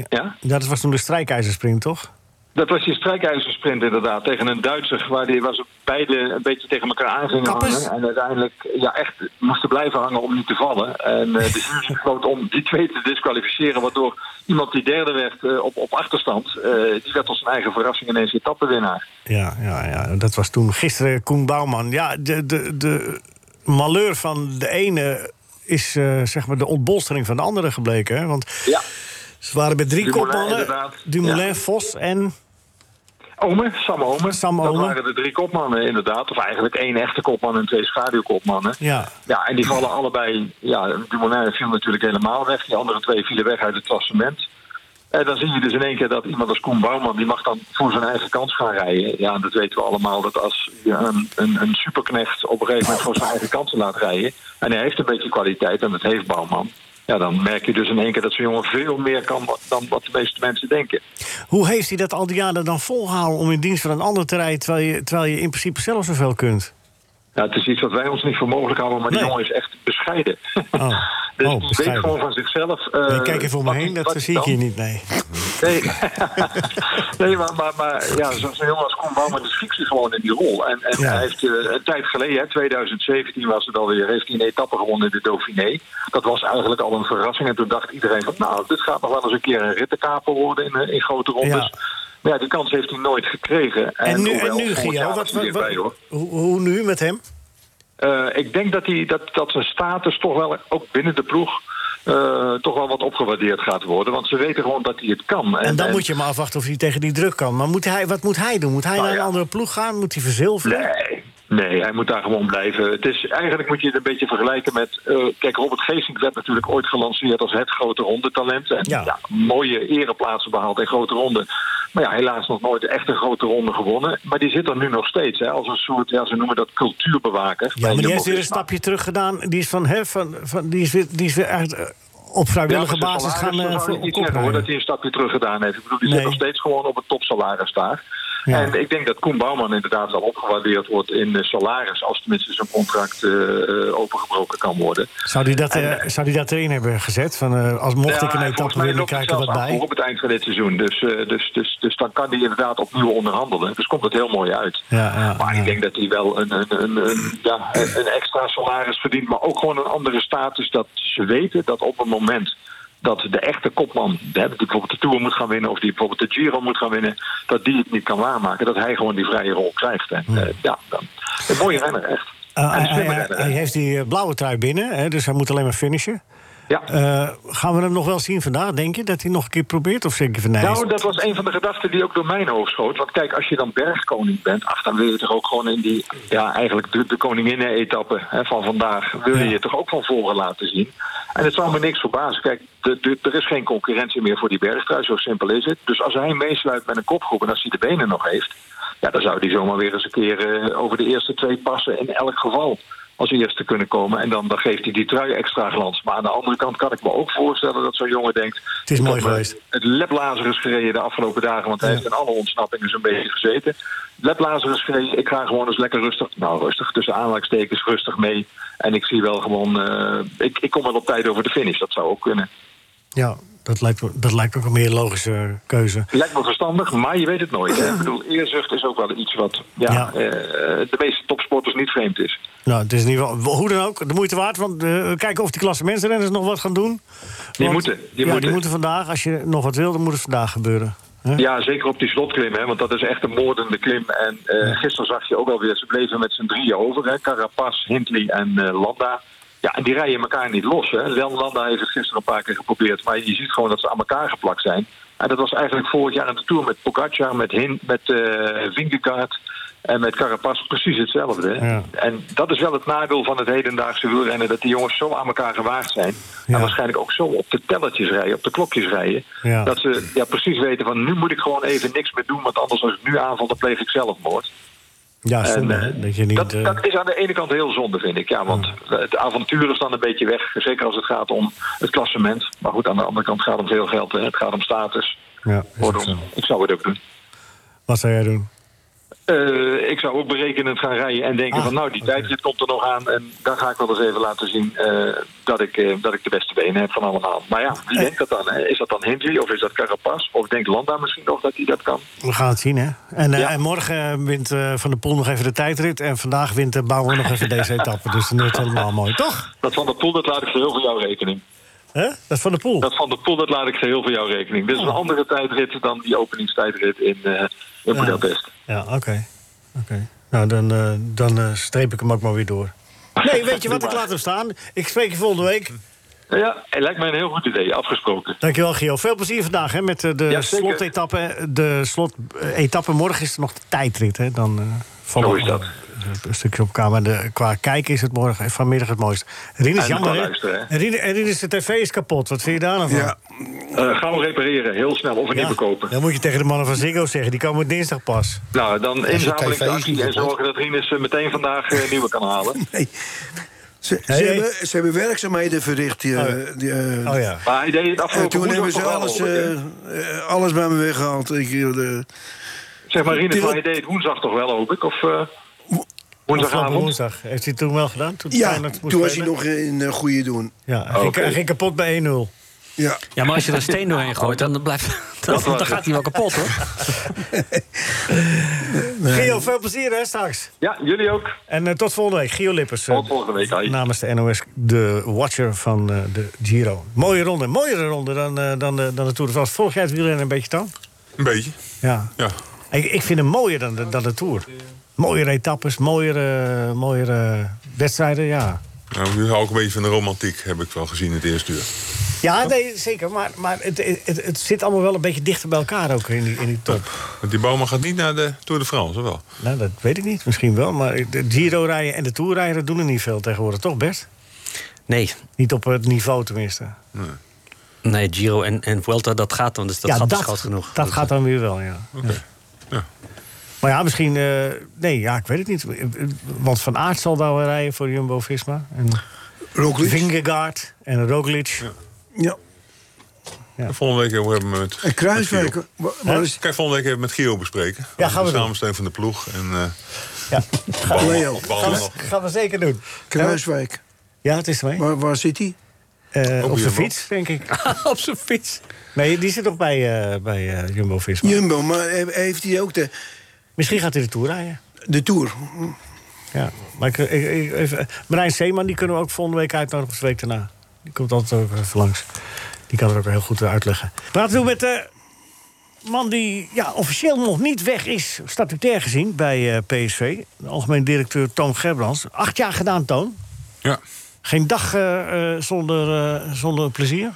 Ja? Dat was toen de strijkijzersprint, toch? Dat was die strijkijzersprint inderdaad, tegen een Duitser... waar die was beide een beetje tegen elkaar aan gingen Kappers. hangen. En uiteindelijk ja, echt moesten blijven hangen om niet te vallen. En eh, de jury besloot om die twee te disqualificeren... waardoor iemand die derde werd op, op achterstand... eh, die werd tot zijn eigen verrassing ineens etappenwinnaar. Ja, ja, ja, dat was toen gisteren Koen Bouwman. Ja, de, de, de malheur van de ene is eh, zeg maar de ontbolstering van de andere gebleken. Hè? Want Ja. ze waren met drie Dumoulin, kopmannen. Dumoulin, Ja. Vos en... Ome, Sam Ome. Sam Dat waren de drie kopmannen inderdaad. Of eigenlijk één echte kopman en twee schaduwkopmannen. Ja. Ja, en die vallen allebei... Ja, Dumoulin viel natuurlijk helemaal weg. Die andere twee vielen weg uit het klassement. En dan zie je dus in één keer dat iemand als Koen Bouwman... die mag dan voor zijn eigen kans gaan rijden. Ja, en dat weten we allemaal. Dat als je een, een, een superknecht op een gegeven moment voor zijn eigen kansen laat rijden... en hij heeft een beetje kwaliteit, en dat heeft Bouwman... ja, dan merk je dus in één keer dat zo'n jongen veel meer kan... dan wat de meeste mensen denken. Hoe heeft hij dat al die jaren dan volgehouden om in dienst van een ander te rijden... terwijl je, terwijl je in principe zelf zoveel kunt? Ja, het is iets wat wij ons niet voor mogelijk houden, maar die jongen is echt bescheiden. Oh, dus oh die weet gewoon van zichzelf. Nee, kijk even om me heen, dat zie ik hier niet, nee. Nee, nee maar, maar, maar ja, zo'n jongen als Koen Bouwman fietst hij gewoon in die rol. En, en Ja. hij heeft eh, een tijd geleden, hè, 2017 was het alweer, heeft hij een etappe gewonnen in de Dauphiné. Dat was eigenlijk al een verrassing. En toen dacht iedereen van, nou, dit gaat nog wel eens een keer een rittenkaper worden in, eh, in grote rondes. Ja. Maar ja, die kans heeft hij nooit gekregen. En nu, en nu Gio, wat- hoe, hoe nu met hem? Eh, ik denk dat, hij, dat, dat zijn status toch wel, ook binnen de ploeg, eh, toch wel wat opgewaardeerd gaat worden. Want ze weten gewoon dat hij het kan. En dan moet je maar afwachten of hij tegen die druk kan. Maar moet hij, wat moet hij doen? Moet hij Nou naar een ja. andere ploeg gaan? Moet hij verzilveren? Nee, nee, hij moet daar gewoon blijven. Het is, eigenlijk moet je het een beetje vergelijken met... eh, kijk, Robert Geesink werd natuurlijk ooit gelanceerd als het grote rondetalent. En Ja. ja. mooie ereplaatsen behaald in grote ronden. Maar ja, helaas nog nooit echt een grote ronde gewonnen. Maar die zit er nu nog steeds, hè, als een soort, ja, ze noemen dat cultuurbewaker. Ja, maar die heeft weer een stapje terug gedaan. Die is, van, hè, van, van, die is, weer, die is weer echt eh, op vrijwillige Ja, basis gaan zou voor niet zeggen hoor, dat hij een stapje terug gedaan heeft. Ik bedoel, die Nee. zit nog steeds gewoon op het topsalaris daar. Ja. En ik denk dat Koen Bouwman inderdaad wel opgewaardeerd wordt in salaris... als tenminste zijn contract eh, eh, opengebroken kan worden. Zou die dat, eh, zou die dat erin hebben gezet? Van, als mocht Ja, ik een en etappe loopt krijg ik wat bij? Op het eind van dit seizoen. Dus, dus, dus, dus dan kan hij inderdaad opnieuw onderhandelen. Dus komt het heel mooi uit. Ja, ja, Maar ik denk dat hij wel een, een, een, een, ja, een een extra salaris verdient. Maar ook gewoon een andere status. Dat ze weten dat op het moment dat de echte kopman... die bijvoorbeeld de Tour moet gaan winnen... of die bijvoorbeeld de Giro moet gaan winnen... dat die het niet kan waarmaken. Dat hij gewoon die vrije rol krijgt. En, eh, ja, dan, een mooie renner, echt. Eh, hij, hij heeft die eh, blauwe trui binnen, hè, dus hij moet alleen maar finishen. Ja. Eh, gaan we hem nog wel zien vandaag, denk je? Dat hij nog een keer probeert? Of je van? Nou, dat was een van de gedachten die ook door mijn hoofd schoot. Want kijk, als je dan bergkoning bent, ach, dan wil je toch ook gewoon in die, ja, eigenlijk de, de koninginnen-etappe van vandaag, wil je Ja. je toch ook van voren laten zien. En het zou me niks verbazen. Kijk, de, de- er is geen concurrentie meer voor die bergtrui, zo simpel is het. Dus als hij meesluit met een kopgroep en als hij de benen nog heeft, ja, dan zou hij zomaar weer eens een keer eh, over de eerste twee passen in elk geval als eerste kunnen komen. En dan, dan geeft hij die trui extra glans. Maar aan de andere kant kan ik me ook voorstellen dat zo'n jongen denkt... Het is mooi geweest. Het Lep Lazarus gereden de afgelopen dagen, want hij Ja. heeft in alle ontsnappingen zo'n beetje gezeten. Lep Lazarus gereden, ik ga gewoon eens lekker rustig, nou rustig, tussen aanhalingstekens rustig mee. En ik zie wel gewoon, eh, ik, ik kom wel op tijd over de finish, dat zou ook kunnen. Ja, dat lijkt, dat lijkt ook een meer logische keuze. Lijkt me verstandig, maar je weet het nooit. Hè? Ik bedoel, eerzucht is ook wel iets wat ja, Ja. eh, de meeste topsporters niet vreemd is. Nou, het is in ieder geval, hoe dan ook, de moeite waard. Want eh, kijken of die klassementsrenners nog wat gaan doen. Die moeten, die ja, moeten. die moeten vandaag. Als je nog wat wil, dan moet het vandaag gebeuren. Hè? Ja, zeker op die slotklim, hè, want dat is echt een moordende klim. En eh, gisteren zag je ook alweer, ze bleven met z'n drieën over. Hè, Carapaz, Hindley en Landa. Ja, en die rijden elkaar niet los. Hè. Landa heeft het gisteren een paar keer geprobeerd. Maar je ziet gewoon dat ze aan elkaar geplakt zijn. En dat was eigenlijk vorig jaar in de Tour met Pogacar, met, Hin, met eh Vingegaard en met Carapaz precies hetzelfde. Ja. En dat is wel het nadeel van het hedendaagse wielrennen... dat die jongens zo aan elkaar gewaagd zijn. Ja. En waarschijnlijk ook zo op de tellertjes rijden, op de klokjes rijden... Ja. dat ze ja, precies weten van nu moet ik gewoon even niks meer doen... want anders als ik nu aanval, dan pleeg ik zelfmoord. Ja, zonde, En, eh, dat je niet... dat, eh, dat is aan de ene kant heel zonde, vind ik. Ja, want het avontuur is dan een beetje weg. Zeker als het gaat om het klassement. Maar goed, aan de andere kant gaat het om veel geld. Hè. Het gaat om status. ja, Kortom, ik zou het ook doen. Wat zou jij doen? Eh, ik zou ook berekenend gaan rijden en denken Ah, van nou, die tijdrit komt er nog aan. En dan ga ik wel eens even laten zien eh, dat, ik, eh, dat ik de beste benen heb van allemaal. Maar ja, wie denkt dat dan? Is dat dan Hindley of is dat Carapaz? Of denkt Landa misschien nog dat hij dat kan? We gaan het zien, hè? En, Ja. en morgen wint Van der Poel nog even de tijdrit. En vandaag wint Bouwer nog even deze etappe. Dus dan is het helemaal mooi, toch? Dat van der Poel, dat laat ik voor jouw rekening. Hè? Dat Van der Poel. Dat van der Poel, dat laat ik geheel voor jouw rekening. Dit is Oh. een andere tijdrit dan die openingstijdrit in, eh in Ja. Budapest. Ja, oké. Oké. Nou, dan, eh, dan eh, streep ik hem ook maar weer door. Nee, weet je wat? Ik laat hem staan. Ik spreek je volgende week. Ja, het lijkt mij een heel goed idee, afgesproken. Dankjewel, Gio. Veel plezier vandaag hè, met de Ja, slotetappe. De slotetappe. Morgen is er nog de tijdrit. Hè. Dan uh, Zo is dat. Een stukje op elkaar. Maar de, qua kijken is het morgen en vanmiddag het mooiste. Rien is En jammer, En Rien- en Rien is de tv is kapot. Wat vind je daar nou van? Ja, Eh gauw repareren, heel snel, of een Ja, nieuwe kopen. Dan moet je tegen de mannen van Ziggo zeggen. Die komen dinsdag pas. Nou, dan je inzamelingsactie tv is en zorgen dat Rinus eh, meteen vandaag eh, nieuwe kan halen. nee. Ze, ze. Hebben, ze hebben werkzaamheden verricht. Die, Oh, eh, die, eh, Oh ja. Maar hij deed het En afgelopen toen hebben ze alles, ik, eh, eh, alles bij me weggehaald. Ik, eh, de, Zeg maar, Rinus, maar hij deed het woensdag toch wel, hoop ik? Of eh, woensdagavond? woensdag. Heeft hij het toen wel gedaan? Toen ja, toen was hij nog in uh, goede doen. Ja, hij, ging, Oké. hij ging kapot bij 1-0. Ja. Ja, maar als je er een steen doorheen gooit, dan, blijft, dan, dan gaat hij wel kapot, hoor. Gio, veel plezier hè, straks. Ja, jullie ook. En eh, tot volgende week. Gio Lippers. eh, Tot volgende week. Namens de NOS, de watcher van eh, de Giro. Mooie ronde. Mooiere ronde dan, eh, dan, de, dan de Tour de France. Volg jij het wielrennen een beetje dan? Een beetje, Ja. ja. Ik, ik vind hem mooier dan de, dan de Tour. Mooiere etappes, mooiere, mooiere wedstrijden, ja. Nou, nu hou ik een beetje van de romantiek, heb ik wel gezien in het eerste uur. Ja, nee, zeker. Maar, maar het, het, het zit allemaal wel een beetje dichter bij elkaar ook in die, in die top. Want die Boma gaat niet naar de Tour de France, of wel? Nou, dat weet ik niet. Misschien wel. Maar de Giro rijden en de Tour rijden dat doen er niet veel tegenwoordig, toch Bert? Nee, Niet op het niveau tenminste. nee Giro en, en Vuelta, dat gaat dan. Dus dat ja, gat dat, is groot genoeg. dat gaat dan weer wel, ja. Oké. Ja. Maar ja, misschien... eh, nee, ja, ik weet het niet. Want Van Aert zal daar wel rijden voor Jumbo-Visma. En Roglic. Vingegaard en Roglic. Ja. En Volgende week hebben we met. En Kruiswijk. is Kijk, volgende week even met Gio bespreken. Ja, gaan we de samenstelling van de ploeg. En uh, Ja, Leo? gaan we, gaan we zeker doen. Kruiswijk. Ja, het is er mee. Waar, waar zit hij? Eh, op Jumbo. zijn fiets, denk ik. op zijn fiets. Nee, die zit nog bij, eh, bij eh, Jumbo-Visma. Jumbo, maar he- heeft hij ook de, Misschien gaat hij de Tour rijden. de Tour? Ja, maar ik, ik, even, Marijn Zeeman, die kunnen we ook volgende week uitnodigen... of de week daarna. Die komt altijd ook even langs. Die kan het ook heel goed uitleggen. We praten nu met de man die ja, officieel nog niet weg is... statutair gezien bij eh, PSV. De algemeen directeur Toon Gerbrands. Acht jaar gedaan, Toon. ja. Geen dag eh, eh, zonder, eh, zonder plezier.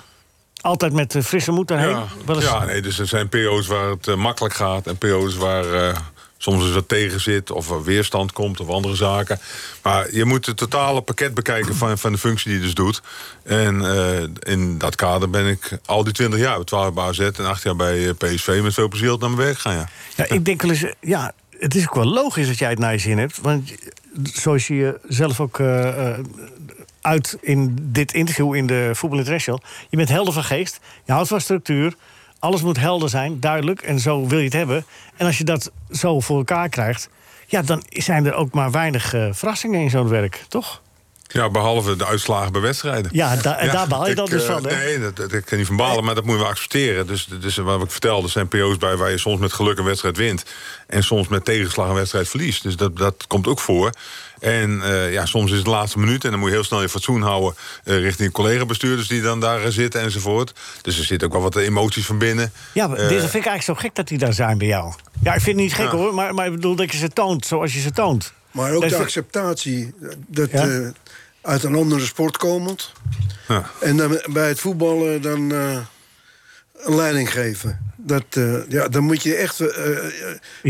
Altijd met eh, frisse moed daarheen. Ja, nee, dus er zijn periodes waar het eh, makkelijk gaat en periodes waar eh, soms eens wat tegen zit of er weerstand komt of andere zaken. Maar je moet het totale pakket bekijken van, van de functie die je dus doet. En eh, in dat kader ben ik al die 20 jaar, 12 bij AZ en 8 jaar bij eh, PSV met veel plezier naar mijn werk gaan. Ja. Ja, ik denk wel eens, eh, ja, het is ook wel logisch dat jij het naar je zin hebt. Want zoals je jezelf ook uit in dit interview in de Voetbal International... je bent helder van geest, je houdt van structuur... alles moet helder zijn, duidelijk, en zo wil je het hebben. En als je dat zo voor elkaar krijgt... ja, dan zijn er ook maar weinig eh, verrassingen in zo'n werk, toch? Ja, behalve de uitslagen bij wedstrijden. Ja, da- en daar baal je ik, dan dus eh, van, hè? Nee, dat, dat, ik kan niet van balen, maar dat moet je wel accepteren. Dus, dus wat ik vertelde, er zijn periodes bij waar je soms met geluk een wedstrijd wint... en soms met tegenslag een wedstrijd verliest. Dus dat, dat komt ook voor. En eh, ja, soms is het de laatste minuut en dan moet je heel snel je fatsoen houden... eh, richting collega-bestuurders die dan daar eh, zitten enzovoort. Dus er zitten ook wel wat emoties van binnen. Ja, maar Eh, dit vind ik eigenlijk zo gek dat die daar zijn bij jou. Ja, ik vind het niet gek Ja. hoor, maar, maar ik bedoel dat je ze toont zoals je ze toont. Maar ook Dat de acceptatie. Dat Ja? Uit een andere sport komend. Ja. En dan bij het voetballen dan eh, een leiding geven. Dat, eh, ja, dan moet je echt eh,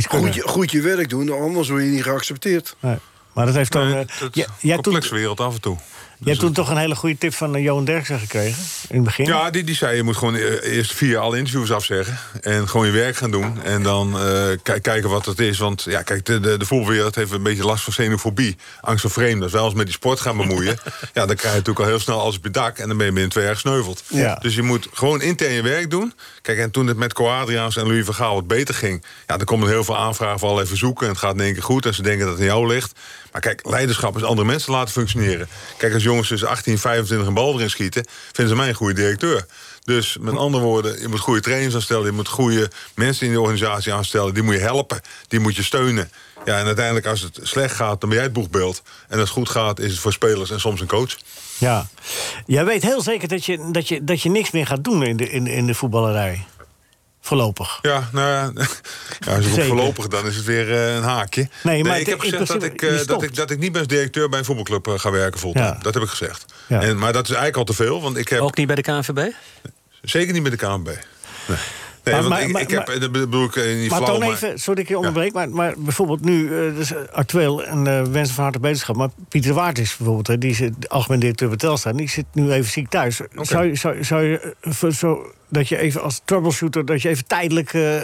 goed, je- goed je werk doen. Anders word je niet geaccepteerd. Nee. Maar dat heeft dan. Nee, eh, jij wereld af en toe. Jij hebt toen toch een hele goede tip van uh, Johan Derksen gekregen in het begin. Ja, die, die zei je moet gewoon eh, eerst vier alle interviews afzeggen. En gewoon je werk gaan doen. En dan eh, ki- kijken wat het is. Want ja, kijk, de, de, de voetbalwereld heeft een beetje last van xenofobie. Angst voor vreemden. Als wij ons met die sport gaan bemoeien... ja, dan krijg je natuurlijk al heel snel alles op je dak. En dan ben je binnen twee jaar gesneuveld. Ja. Dus je moet gewoon intern je werk doen. Kijk, en toen het met Co-Adriaans en Louis van Gaal wat beter ging... ja, dan komen er heel veel aanvragen voor al even zoeken. En het gaat in één keer goed. En ze denken dat het aan jou ligt. Maar kijk, leiderschap is andere mensen laten functioneren. Kijk, als jongens tussen 18 en 25 een bal erin schieten... vinden ze mij een goede directeur. Dus met andere woorden, je moet goede trainers aanstellen... je moet goede mensen in de organisatie aanstellen... die moet je helpen, die moet je steunen. Ja, en uiteindelijk als het slecht gaat, dan ben jij het boegbeeld. En als het goed gaat, is het voor spelers en soms een coach. Ja. Jij weet heel zeker dat je, dat je, dat je niks meer gaat doen in de, in, in de voetballerij. Voorlopig. Ja, nou ja, ja als je Zeker. voorlopig, dan is het weer eh, een haakje. Nee, maar ik het- heb gezegd dat ik, eh, dat, ik, dat ik niet bij als directeur bij een voetbalclub eh, ga werken fulltime. Ja. Dat heb ik gezegd. Ja. En, maar dat is eigenlijk al te veel, want ik heb Ook niet bij de KNVB? zeker niet met de KNB. Nee, nee Maar- want maar- ik, maar- heb, dat bedoel ik eh, niet Maar flauw, maar- even, sorry dat ik je onderbreek, maar, maar bijvoorbeeld nu, eh dus actueel, en eh wensen van harte beterschap. Maar Pieter Waard is bijvoorbeeld, hè, die is de algemeen directeur bij Telstar, die zit nu even ziek thuis. Zou, je- zou, zou je, eh, zo, dat je even als troubleshooter, dat je even tijdelijk... eh,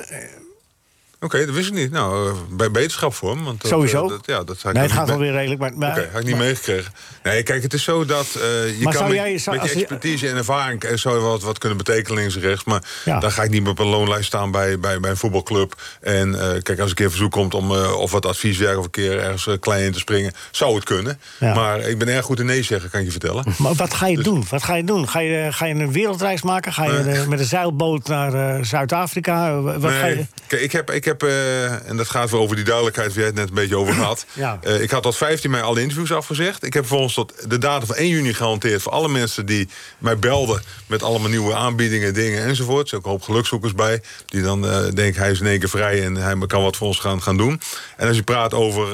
Oké, dat wist ik niet. Nou, eh, bij beterschap voor hem. Want dat, Sowieso. eh, dat, ja, dat ik nee, het gaat niet wel mee- weer redelijk, maar... maar Oké, had ik niet meegekregen. Nee, kijk, het is zo dat eh, je kan met, jij- zou- met als je je- expertise en ervaring zou je wat, wat kunnen betekenen links en rechts. Maar Ja. dan ga ik niet meer op een loonlijst staan bij, bij, bij een voetbalclub. En kijk, als een keer een verzoek komt om of wat advieswerk of een keer ergens klein in te springen, zou het kunnen. Ja. Maar ik ben erg goed in nee zeggen, kan ik je vertellen. Maar wat ga je doen? Wat ga je doen? Ga je, ga je een wereldreis maken? Ga je Nee. met een zeilboot naar Zuid-Afrika? Wat ga je... Nee, kijk, ik heb, ik heb eh, en dat gaat weer over die duidelijkheid waar je het net een beetje over gehad. Ja. Eh, ik had tot 15 mei alle interviews afgezegd. Ik heb volgens tot de datum van 1 juni gehanteerd voor alle mensen die mij belden met allemaal nieuwe aanbiedingen, dingen enzovoort. Er zijn ook een hoop gelukzoekers bij, die dan eh, denken hij is in één keer vrij en hij kan wat voor ons gaan, gaan doen. En als je praat over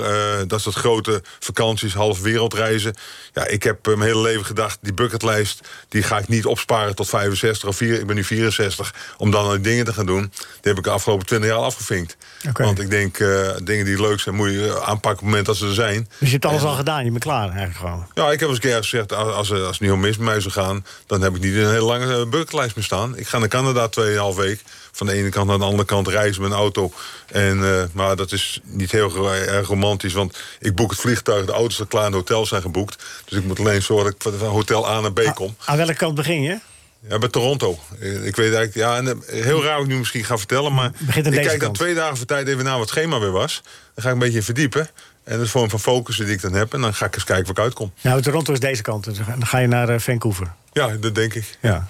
dat soort grote vakanties, half wereldreizen. Ja, ik heb mijn hele leven gedacht, die bucketlijst, die ga ik niet opsparen tot 65 of 4. Ik ben nu 64, om dan die dingen te gaan doen. Die heb ik de afgelopen 20 jaar al Want ik denk, eh, dingen die leuk zijn, moet je aanpakken op het moment dat ze er zijn. Dus je hebt alles al gedaan, je bent klaar eigenlijk gewoon. Ja, ik heb eens een keer gezegd, als, als, als het niet om mis met mij zou gaan... dan heb ik niet een hele lange eh, bucketlijst meer staan. Ik ga naar Canada 2,5 week. Van de ene kant naar de andere kant reizen met een auto. En, eh, maar dat is niet heel erg romantisch, want ik boek het vliegtuig... de auto's zijn klaar en de hotels zijn geboekt. Dus ik moet alleen zorgen dat ik van hotel A naar B kom. Aan welke kant begin je? Ja, bij Toronto. Eh, Ik weet eigenlijk, ja, en, eh, heel raar ik nu misschien ga vertellen, maar ik kijk dan twee dagen voor tijd even naar wat schema weer was. Dan ga ik een beetje verdiepen. En dat is vorm van focus die ik dan heb. En dan ga ik eens kijken waar ik uitkom. Nou, Toronto is deze kant. Dus dan ga je naar eh, Vancouver. Ja, dat denk ik. Ja.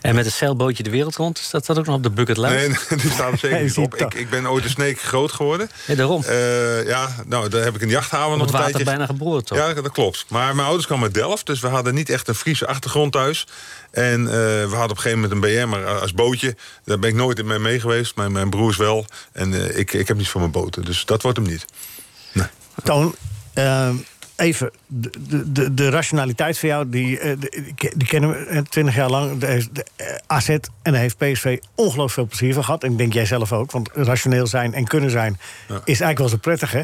En met een zeilbootje de wereld rond, staat dat ook nog op de bucketlijst? Nee, nee, die staat er zeker niet op. Ik, ik ben ooit een sneek groot geworden. Ja, daarom. Eh, ja, nou, daar heb ik een jachthaven Op nog het een water tijdje. bijna geboren, toch? Ja, dat klopt. Maar mijn ouders kwamen uit Delft, dus we hadden niet echt een Friese achtergrond thuis. En eh, we hadden op een gegeven moment een BM maar als bootje. Daar ben ik nooit in mee, mee geweest. Mijn, mijn broers wel. En eh, ik, ik heb niets van mijn boten. Dus dat wordt hem niet. Toon, eh, even, de, de, de, rationaliteit van jou, die, eh, de- die, kennen we twintig jaar lang. De, eh, AZ en daar heeft PSV ongelooflijk veel plezier van gehad. En ik denk jij zelf ook, want rationeel zijn en kunnen zijn... is eigenlijk wel zo prettig, hè?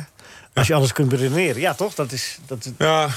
Als je alles kunt beredeneren. Ja, toch? Dat is... Dat, Ja,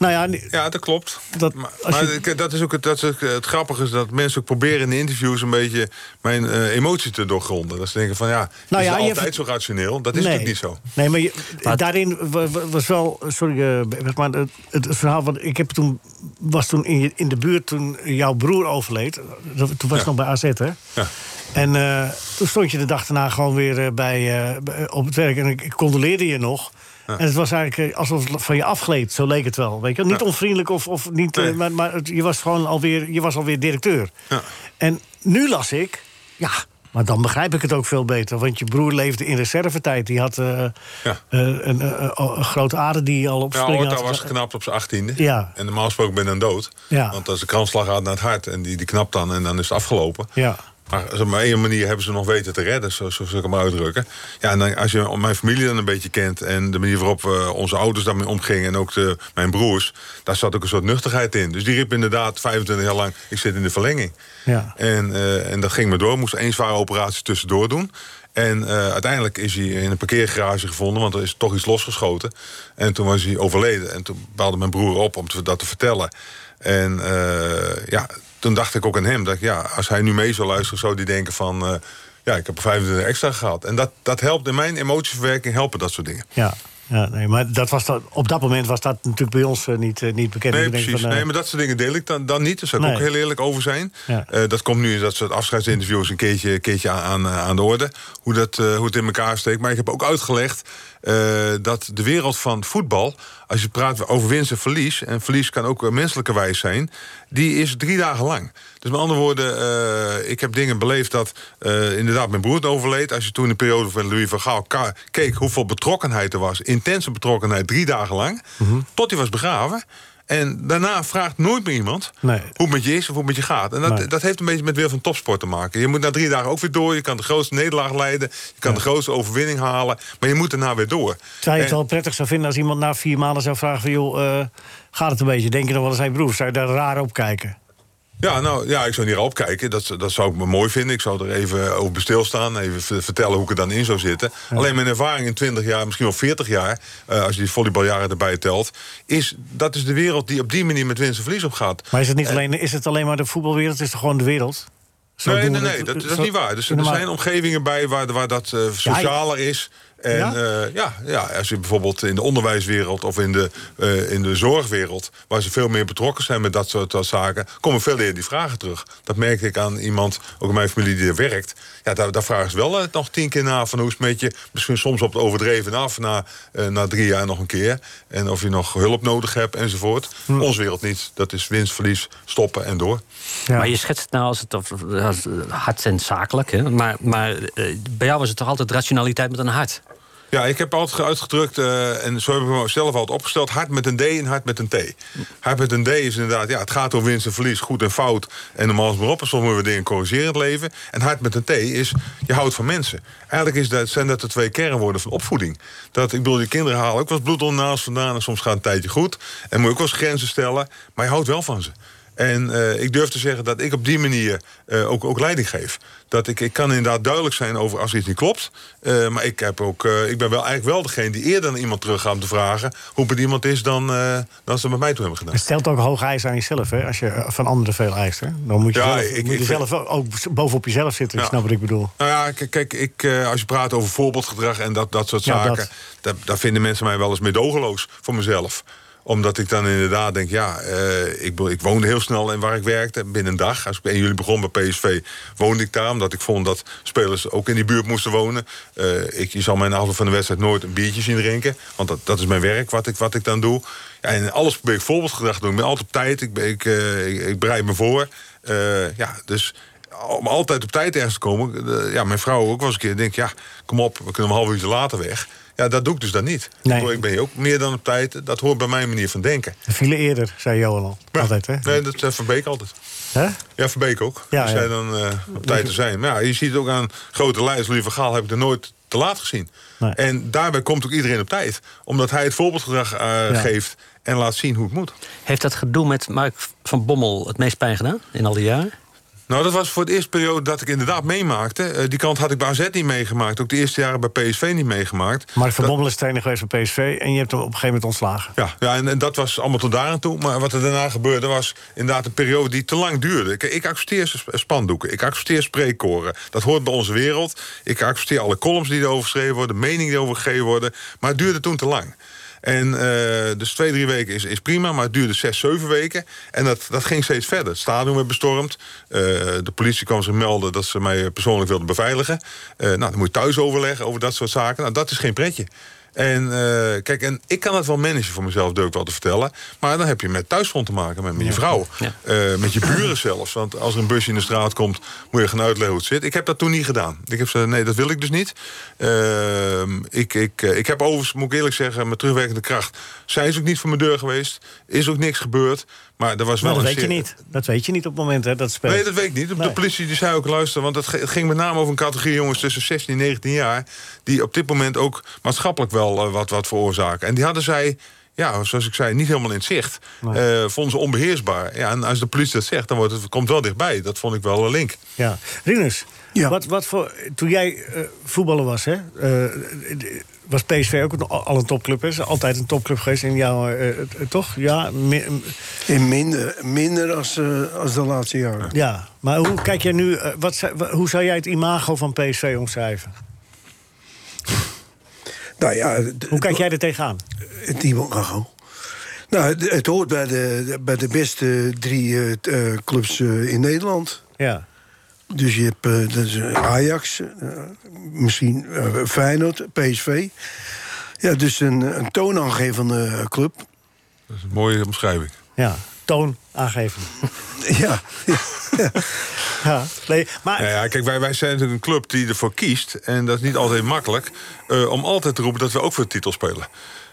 nou ja, ja, dat klopt. dat, Maar, als maar je- ik- dat is ook het, dat is ook het grappige, is dat mensen ook proberen in de interviews een beetje mijn eh, emotie te doorgronden. Dat ze denken van ja, Nou is ja, altijd zo rationeel? Dat is nee. natuurlijk niet zo. Nee, maar, je, Maar- daarin wa- wa- was wel... Sorry, eh, maar het, het verhaal... Want ik heb toen, was toen in, je- in de buurt toen jouw broer overleed. Toen was het Ja. nog bij AZ, hè? Ja. En eh, toen stond je de dag daarna gewoon weer bij, bij- op het werk. En ik, ik condoleerde je nog. En het was eigenlijk eh, alsof het van je afgleed. Zo leek het wel. Weet je? Niet Ja. onvriendelijk of, of niet... eh, Nee. maar maar het- je was gewoon alweer, je was alweer directeur. Ja. En nu las ik... Ja, maar dan begrijp ik het ook veel beter. Want je broer leefde in reservetijd. Die had eh, Ja. een, eh, een grote ader die al op Ja, springen Orta had. was geknapt op zijn achttiende. Ja. En normaal gesproken ben je dan dood. Ja. Want als de kransslag gaat naar het hart en die, die knapt dan en dan is het afgelopen. Ja. Maar op één manier hebben ze nog weten te redden, zo, zo ik hem uitdrukken. Ja, en dan, als je mijn familie dan een beetje kent en de manier waarop we onze ouders daarmee omgingen en ook de, mijn broers, daar zat ook een soort nuchterheid in. Dus die riep inderdaad 25 jaar lang: ik zit in de verlenging. Ja. En, eh, en dat ging me door. Moest één zware operatie tussendoor doen. En eh, uiteindelijk is hij in een parkeergarage gevonden, want er is toch iets losgeschoten. En toen was hij overleden. En toen belde mijn broer op om te- dat te vertellen. En eh, ja, toen dacht ik ook aan hem. Dat ik, ja, als hij nu mee zou luisteren, zou hij denken van... eh, ja, ik heb er 25 extra gehad. En dat, dat helpt in mijn emotieverwerking, helpen dat soort dingen. Ja. Ja, nee, maar dat was dat, op dat moment was dat natuurlijk bij ons eh, niet, eh, niet bekend. Nee, Ik precies. van, nee, maar dat soort dingen deel ik dan, dan niet. Daar zou ik Nee. ook heel eerlijk over zijn. Ja. Dat komt nu in dat soort afscheidsinterviews een keertje, keertje aan, aan, aan de orde. Hoe, dat, hoe het in elkaar steekt. Maar ik heb ook uitgelegd eh, dat de wereld van voetbal... als je praat over winst en verlies... en verlies kan ook eh, menselijkerwijs zijn... die is drie dagen lang. Dus met andere woorden, eh, ik heb dingen beleefd dat... eh, inderdaad mijn broer overleed. Als je toen in de periode van Louis van Gaal keek... hoeveel betrokkenheid er was. Intense betrokkenheid, drie dagen lang. Tot hij was begraven. En daarna vraagt nooit meer iemand Nee. hoe het met je is of hoe het met je gaat. En dat, Nee. dat heeft een beetje met weer van topsport te maken. Je moet na drie dagen ook weer door. Je kan de grootste nederlaag leiden. Je kan de grootste overwinning halen. Maar je moet daarna weer door. Zou je het En- wel prettig zou vinden als iemand na vier maanden zou vragen... van joh, eh, gaat het een beetje? Denk je nog wel eens aan je broer? Zou je daar raar op kijken? Ja, nou, ja, ik zou niet erop kijken. Dat, dat zou ik me mooi vinden. Ik zou er even over stilstaan. Even vertellen hoe ik er dan in zou zitten. Alleen mijn ervaring in 20 jaar, misschien wel 40 jaar... eh, als je die volleybaljaren erbij telt... is dat is de wereld die op die manier met winst en verlies op gaat. Maar is het, niet Eh, alleen, is het alleen maar de voetbalwereld? Het is toch gewoon de wereld? Zo nee, nee, nee, het- dat, dat is niet waar. Dus er zijn omgevingen bij waar, waar dat eh, socialer is. En Ja? ja? ja, ja, als je bijvoorbeeld in de onderwijswereld of in de, eh, in de zorgwereld, waar ze veel meer betrokken zijn met dat soort eh, zaken, komen veel eerder die vragen terug. Dat merkte ik aan iemand, ook in mijn familie die er werkt. Ja, daar, daar vragen ze wel eh, nog tien keer na van hoe is het met je. Misschien soms op het overdreven af, na, eh, na drie jaar nog een keer. En of je nog hulp nodig hebt enzovoort. Hm. Onze wereld niet. Dat is winst, verlies, stoppen en door. Maar je schetst het nou als het of, als, eh, hard en zakelijk. Hè? Maar, maar eh, bij jou was het toch altijd rationaliteit met een hart? Ja, ik heb altijd uitgedrukt, eh, en zo heb ik me zelf altijd opgesteld... hart met een D en hart met een T. Hart met een D is inderdaad, ja, het gaat om winst en verlies, goed en fout... en normaal is maar op, en soms moeten we dingen corrigeren het leven. En hart met een T is, je houdt van mensen. Eigenlijk is dat, zijn dat de twee kernwoorden van opvoeding. Dat, ik bedoel, die kinderen halen ook wel eens bloed onder vandaan... en soms gaat een tijdje goed, en moet je ook wel grenzen stellen... maar je houdt wel van ze. En eh, ik durf te zeggen dat ik op die manier eh, ook, ook leiding geef. Dat ik, ik kan inderdaad duidelijk zijn over als iets niet klopt. Eh, maar ik, heb ook, ik ben wel eigenlijk wel degene die eerder naar iemand terug gaat om te vragen... hoe het iemand is dan, dan ze met mij toe hebben gedaan. Het stelt ook hoge eisen aan jezelf, hè? Als je van anderen veel eist, hè? Dan moet je, Ja, zelf, ik- moet je ik zelf ook- bovenop jezelf zitten. Ja. Snap wat ik bedoel? Nou ja, kijk, kijk ik, als je praat over voorbeeldgedrag en dat, dat soort Ja, zaken... dat. Daar, daar vinden mensen mij wel eens meedogenloos voor mezelf omdat ik dan inderdaad denk, ja, eh, ik, ik woonde heel snel in waar ik werkte. Binnen een dag, als ik 1 juli begon bij PSV, woonde ik daar. Omdat ik vond dat spelers ook in die buurt moesten wonen. Eh, ik, zal mij na afloop van de wedstrijd nooit een biertje zien drinken. Want dat, dat is mijn werk, wat ik, wat ik dan doe. Ja, en alles probeer ik voorbeeldgedrag te doen. Ik ben altijd op tijd, ik, ik, eh, ik, ik bereid me voor. Ja, dus om altijd op tijd ergens te komen... ja, mijn vrouw ook eens een keer denkt... ja, kom op, we kunnen een half uurtje later weg. Ja, dat doe ik dus dan niet. Nee. Ik ben ook meer dan op tijd. Dat hoort bij mijn manier van denken. De file eerder, zei Johan al. Altijd, hè? Nee, dat is Verbeek altijd. Hè? Ja, Verbeek ook. Ja, zij dan eh, op tijd te zijn. Maar ja, je ziet ook aan grote lijst. Louis van Gaal heb ik er nooit te laat gezien. Nee. En daarbij komt ook iedereen op tijd. Omdat hij het voorbeeldgedrag eh, geeft en laat zien hoe het moet. Heeft dat gedoe met Mark van Bommel het meest pijn gedaan in al die jaren? Nou, dat was voor het eerste periode dat ik inderdaad meemaakte. Eh, die kant had ik bij AZ niet meegemaakt. Ook de eerste jaren bij PSV niet meegemaakt. Mark van Bommel is trainer geweest van PSV... en je hebt hem op een gegeven moment ontslagen. Ja, ja en, en dat was allemaal tot daar aan toe. Maar wat er daarna gebeurde was inderdaad een periode die te lang duurde. Ik accepteer sp- spandoeken, ik accepteer spreekkoren. Dat hoort bij onze wereld. Ik accepteer alle columns die erover geschreven worden... meningen die erover gegeven worden. Maar het duurde toen te lang. En eh, dus twee, drie weken is, is prima, maar het duurde zes, zeven weken. En dat, dat ging steeds verder. Het stadion werd bestormd. Eh, de politie kwam zich melden dat ze mij persoonlijk wilden beveiligen. Eh, nou, dan moet je thuis overleggen over dat soort zaken. Nou, dat is geen pretje. En eh, kijk, en ik kan het wel managen voor mezelf, durf ik wel te vertellen. Maar dan heb je met thuisfront te maken, met, met je vrouw. Eh, met je buren zelfs. Want als er een busje in de straat komt, moet je gaan uitleggen hoe het zit. Ik heb dat toen niet gedaan. Ik heb gezegd, nee, dat wil ik dus niet. Ehm, ik, ik, eh, ik heb overigens, moet ik eerlijk zeggen, met terugwerkende kracht... zijn ze ook niet voor mijn deur geweest. Is ook niks gebeurd. Maar er was Maar wel dat een weet je niet. Dat weet je niet op het moment hè, dat speelt. Nee, dat weet ik niet. De Nee. politie die zei ook, luister, want het ging met name over een categorie jongens tussen 16 en 19 jaar... die op dit moment ook maatschappelijk wel eh, wat, wat veroorzaken. En die hadden zij, ja, zoals ik zei, niet helemaal in het zicht. Eh, vonden ze onbeheersbaar. Ja, en als de politie dat zegt, dan wordt het, komt het wel dichtbij. Dat vond ik wel een link. Ja. Rinus, Ja. wat, wat voor, toen jij eh, voetballer was, hè, eh, was PSV ook al een topclub? Is altijd een topclub geweest in jouw... eh, eh, toch? Ja, mi- In minder, minder als, eh, als de laatste jaren. ja. Maar hoe kijk jij nu... wat, hoe zou jij het imago van PSV omschrijven? Nou ja, Hoe kijk jij er tegenaan? het imago. Nou, het, hoort bij de, bij de beste drie clubs in Nederland. Ja. Dus je hebt eh, eh, Ajax, eh, misschien Feyenoord, PSV. Ja, dus een, een toonaangevende club. Dat is een mooie omschrijving. Ja. Toon aangeven. Ja, Ja. Nee, maar... Ja, ja, kijk, wij, wij zijn natuurlijk een club die ervoor kiest... en dat is niet altijd makkelijk... eh, om altijd te roepen dat we ook voor de titel spelen.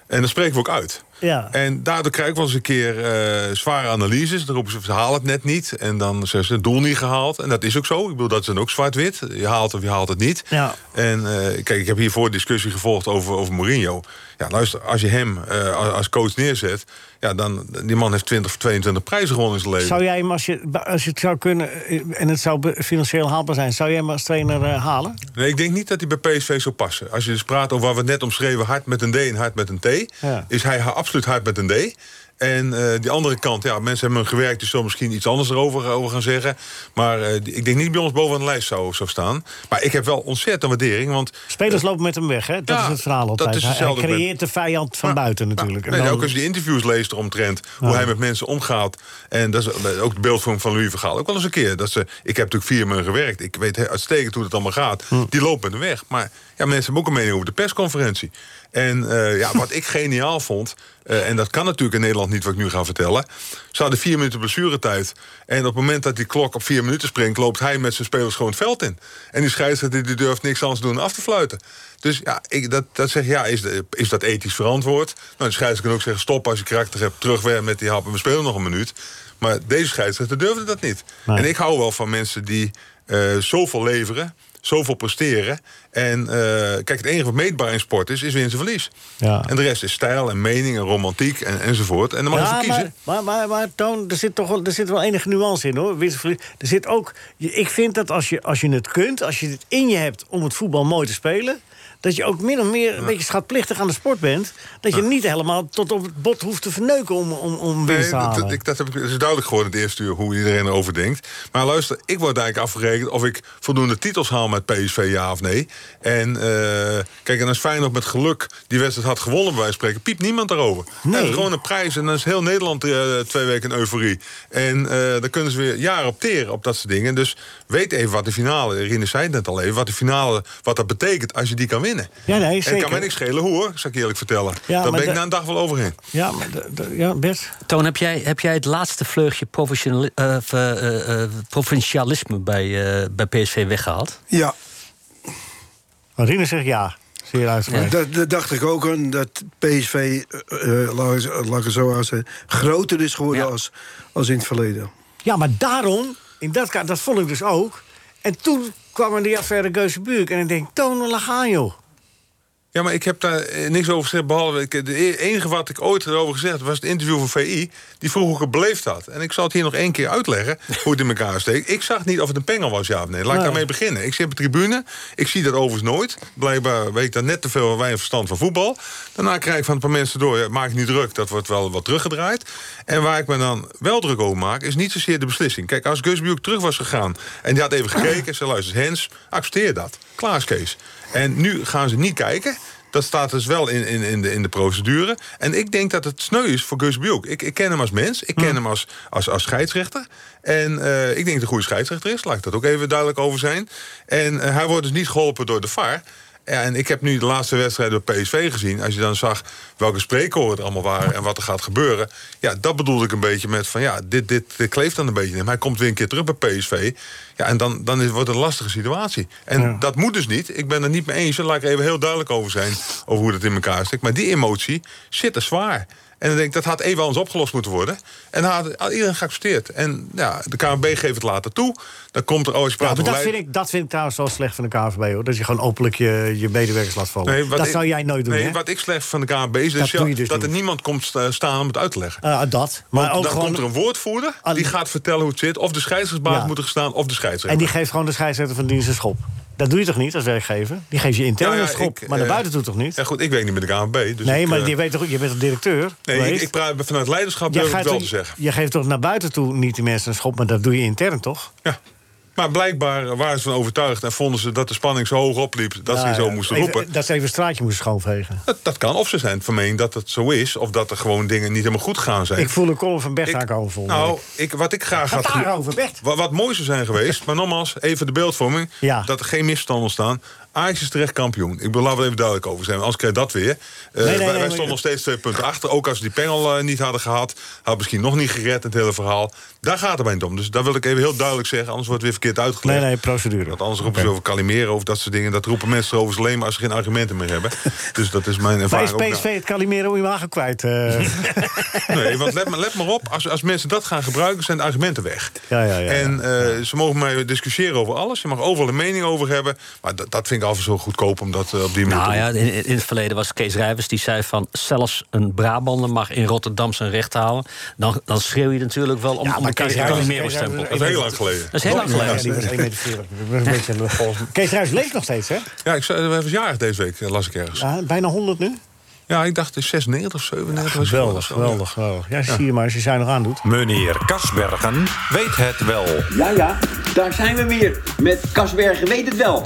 En dat spreken we ook uit. Ja. En daardoor krijg ik wel eens een keer eh, zware analyses. Dan roepen ze, ze halen het net niet. En dan zeggen ze, het doel niet gehaald. En dat is ook zo. Ik bedoel, dat is dan ook zwart-wit. Je haalt of je haalt het niet. Ja. En eh, kijk, ik heb hiervoor een discussie gevolgd over, over Mourinho. Ja, luister, als je hem eh, als- coach neerzet... Ja, dan, die man heeft 20 of 22 prijzen gewonnen in zijn leven. Zou jij hem, als je, als je het zou kunnen en het zou financieel haalbaar zijn, zou jij hem als trainer halen? Nee, ik denk niet dat hij bij PSV zou passen. Als je dus praat over wat we net omschreven, hard met een D en hard met een T... Ja. is hij ha- absoluut hard met een D. En eh, die andere kant, ja, mensen hebben hem gewerkt... die zullen misschien iets anders erover over gaan zeggen. Maar eh, ik denk niet bij ons bovenaan de lijst zou, zou staan. Maar ik heb wel ontzettend waardering, want... Spelers lopen met hem weg, hè? Dat Ja, is het verhaal altijd. dat is Hij- creëert de vijand van buiten natuurlijk. En Nee, dan- ook als je de interviews leest eromtrent, hoe hij met mensen omgaat. En dat is eh, ook de beeldvorming van Louis Vergaal. Ook wel eens een keer. Dat ze, ik heb natuurlijk vier maanden gewerkt. Ik weet uitstekend hoe het allemaal gaat. Hm. Die lopen met hem weg. Maar ja, mensen hebben ook een mening over de persconferentie. En eh, ja, wat ik geniaal vond... eh, en dat kan natuurlijk in Nederland niet wat ik nu ga vertellen... ze hadden vier minuten blessuretijd. En op het moment dat die klok op vier minuten springt... loopt hij met zijn spelers gewoon het veld in. En die scheidsrechter die durft niks anders doen dan af te fluiten. Dus ja, ik, dat, dat zeg je, ja, is, is dat ethisch verantwoord? Nou, de scheidsrechter kan ook zeggen... stop als je karakter hebt, terug weer met die hap... en we spelen nog een minuut. Maar deze scheidsrechter durfde dat niet. Nee. En ik hou wel van mensen die eh, zoveel leveren... zoveel presteren. En eh, kijk, het enige wat meetbaar in sport is, is winst en verlies. Ja. En de rest is stijl en mening en romantiek en, enzovoort. En dan mag je Ja, kiezen. maar, maar, maar, maar Toon, er zit toch wel, er zit wel enige nuance in hoor. Winst en verlies. Er zit ook, ik vind dat als je, als je het kunt, als je het in je hebt om het voetbal mooi te spelen. Dat je ook min of meer een beetje schatplichtig aan de sport bent. Dat je niet helemaal tot op het bot hoeft te verneuken om, om, om winst Nee, te halen. dat, ik- dat heb ik, dat is duidelijk geworden in het eerste uur hoe iedereen erover denkt. Maar luister, ik word eigenlijk afgerekend of ik voldoende titels haal met PSV, ja of nee. En eh, kijk, en als Feyenoord met geluk die wedstrijd had gewonnen, bij wijze van spreken, piept niemand daarover. Nee. Dat is gewoon een prijs en dan is heel Nederland eh, twee weken in euforie. En eh dan kunnen ze weer jaren op teren op dat soort dingen. Dus weet even wat de finale, Irine zei het net al even, wat de finale, wat dat betekent als je die kan winnen. Ja, nee, En het zeker. kan mij niks schelen hoe hoor, zal ik je eerlijk vertellen. Ja, Daar maar ben ik na een dag wel overheen. Ja, maar ja, best. Toon, heb jij, heb jij het laatste vleugje eh, provincialisme bij, eh, bij PSV weggehaald? Ja, Marine zegt ja. Zeer uitgebreid. dat, dat dacht ik ook aan. Dat PSV, eh, eh, laat, ik- het zo groter is geworden Ja. als, als in het verleden. Ja, maar daarom, in dat, ka- dat vond ik dus ook. En toen kwam er die affaire Geuzenbuurk. En ik denk, Toon, laat gaan joh. Ja, maar ik heb daar eh, niks over gezegd. Behalve, ik, de e- enige wat ik ooit erover gezegd was het interview van VI. Die vroeg hoe ik het beleefd had. En ik zal het hier nog één keer uitleggen hoe het in elkaar steekt. Ik zag niet of het een pengel was, ja of nee. Laat ik daarmee beginnen. Ik zit op de tribune. Ik zie dat overigens nooit. Blijkbaar weet ik daar net te veel weinig verstand van voetbal. Daarna krijg ik van een paar mensen door. Ja, maak niet druk, dat wordt wel wat teruggedraaid. En waar ik me dan wel druk over maak, is niet zozeer de beslissing. Kijk, als Gus Buurk terug was gegaan en die had even gekeken... en zei, luister, Hens, accepteer dat. Klaar is Kees. En nu gaan ze niet kijken... Dat staat dus wel in, in, in, de, in de procedure. En ik denk dat het sneu is voor Gus Buurk. Ik, ik ken hem als mens, ik ken hem als, als, als scheidsrechter. En eh, ik denk dat een goede scheidsrechter is. Laat ik dat ook even duidelijk over zijn. En eh, hij wordt dus niet geholpen door de VAR. Ja, en ik heb nu de laatste wedstrijden bij PSV gezien. Als je dan zag welke spreekkoren er allemaal waren... en wat er gaat gebeuren. Ja, dat bedoelde ik een beetje met van... ja, dit, dit, dit kleeft dan een beetje hem. Hij komt weer een keer terug bij PSV. Ja, en dan, dan is, wordt het een lastige situatie. En dat moet dus niet. Ik ben er niet mee eens. Daar laat ik even heel duidelijk over zijn... over hoe dat in elkaar steekt. Maar die emotie zit er zwaar. En dan denk ik, dat had even anders opgelost moeten worden. En had iedereen geaccepteerd. En ja, de KNB geeft het later toe. Dan komt er, oh, als je Ja, maar dat vind, ik, dat vind ik trouwens wel slecht van de KVB hoor. Dat je gewoon openlijk je, je medewerkers laat vallen. Nee, dat ik- zou jij nooit doen, Nee, hè? wat ik slecht van de KNB is Dat dus dus dat er niemand komt sta- staan om het uit te leggen. Ah, dat. Maar Want ook dan gewoon, komt er een woordvoerder, Ah, die gaat vertellen hoe het zit. Of de scheidsrechtsbaas Ja. moet er staan, of de scheidsrechter. en die geeft gewoon de scheidsrechter van dienst een schop. Dat doe je toch niet als werkgever? Die geeft je intern Ja, ja, een schop, ik, maar naar eh, buiten toe toch niet? Ja goed, ik werk niet met de KNB. Dus nee, ik, maar eh, je, weet toch, je bent toch directeur Nee, ik, praat vanuit leiderschap durf ik wel te zeggen. Je geeft toch naar buiten toe niet die mensen een schop, maar dat doe je intern toch? Ja. Maar blijkbaar waren ze van overtuigd en vonden ze dat de spanning zo hoog opliep... dat ze Ja, zo moesten Even- roepen. Dat ze even een straatje moesten schoonvegen. Dat, dat kan. Of ze zijn van mening dat het zo is... of dat er gewoon dingen niet helemaal goed gaan zijn. Ik voel een column van Bert Ik- volgende Nou, ik, wat ik graag Gaat had... ge- daarover, Bert. Wat, wat mooi zou zijn geweest, maar nogmaals, even de beeldvorming... Ja. dat er geen misverstand ontstaan. Ajax is terecht kampioen. Ik bedoel, laten we even duidelijk over zijn. Anders krijg je dat weer. Nee, wij, nee, wij maar- stonden nog steeds twee punten achter. Ook als we die pengel eh, niet hadden gehad... had misschien nog niet gered, het hele verhaal. Daar gaat het mij niet om. Dus daar wil ik even heel duidelijk zeggen. Anders wordt het weer verkeerd uitgelegd. Nee, nee, procedure. Want anders roepen ze over Calimeren, over dat soort dingen. Dat roepen mensen over alleen maar als ze geen argumenten meer hebben. dus dat is mijn Maar ervaring is ook. PSV het Calimero Imago kwijt? eh? Nee, want let maar, let maar op, als, als mensen dat gaan gebruiken, zijn de argumenten weg. ja, ja, ja. En ze mogen mij discussiëren over alles. Je mag overal een mening over hebben. Maar dat, dat vind ik altijd zo goedkoop om dat eh, op die manier Nou te ja, in, in het verleden was Kees Rijvers die zei van... zelfs een Brabander mag in Rotterdam zijn recht halen. Dan, dan schreeuw je natuurlijk wel om, om een Kees Calimero stempel. Dat is heel lang geleden. Dat is heel lang geleden. Ja, die was 1,40 meter. Dat is een beetje een volgens mij. Kees Ruijs leeft nog steeds, hè? Ja, ik was jarig deze week, eh, las ik ergens. Ja, bijna 100 nu. Ja, ik dacht het is 96 of 97. was hij Geweldig, wel. geweldig, geweldig. Ja, zie je maar als je zij nog aandoet. Meneer Kasbergen weet het wel. Ja, ja, daar zijn we weer. Met Kasbergen weet het wel.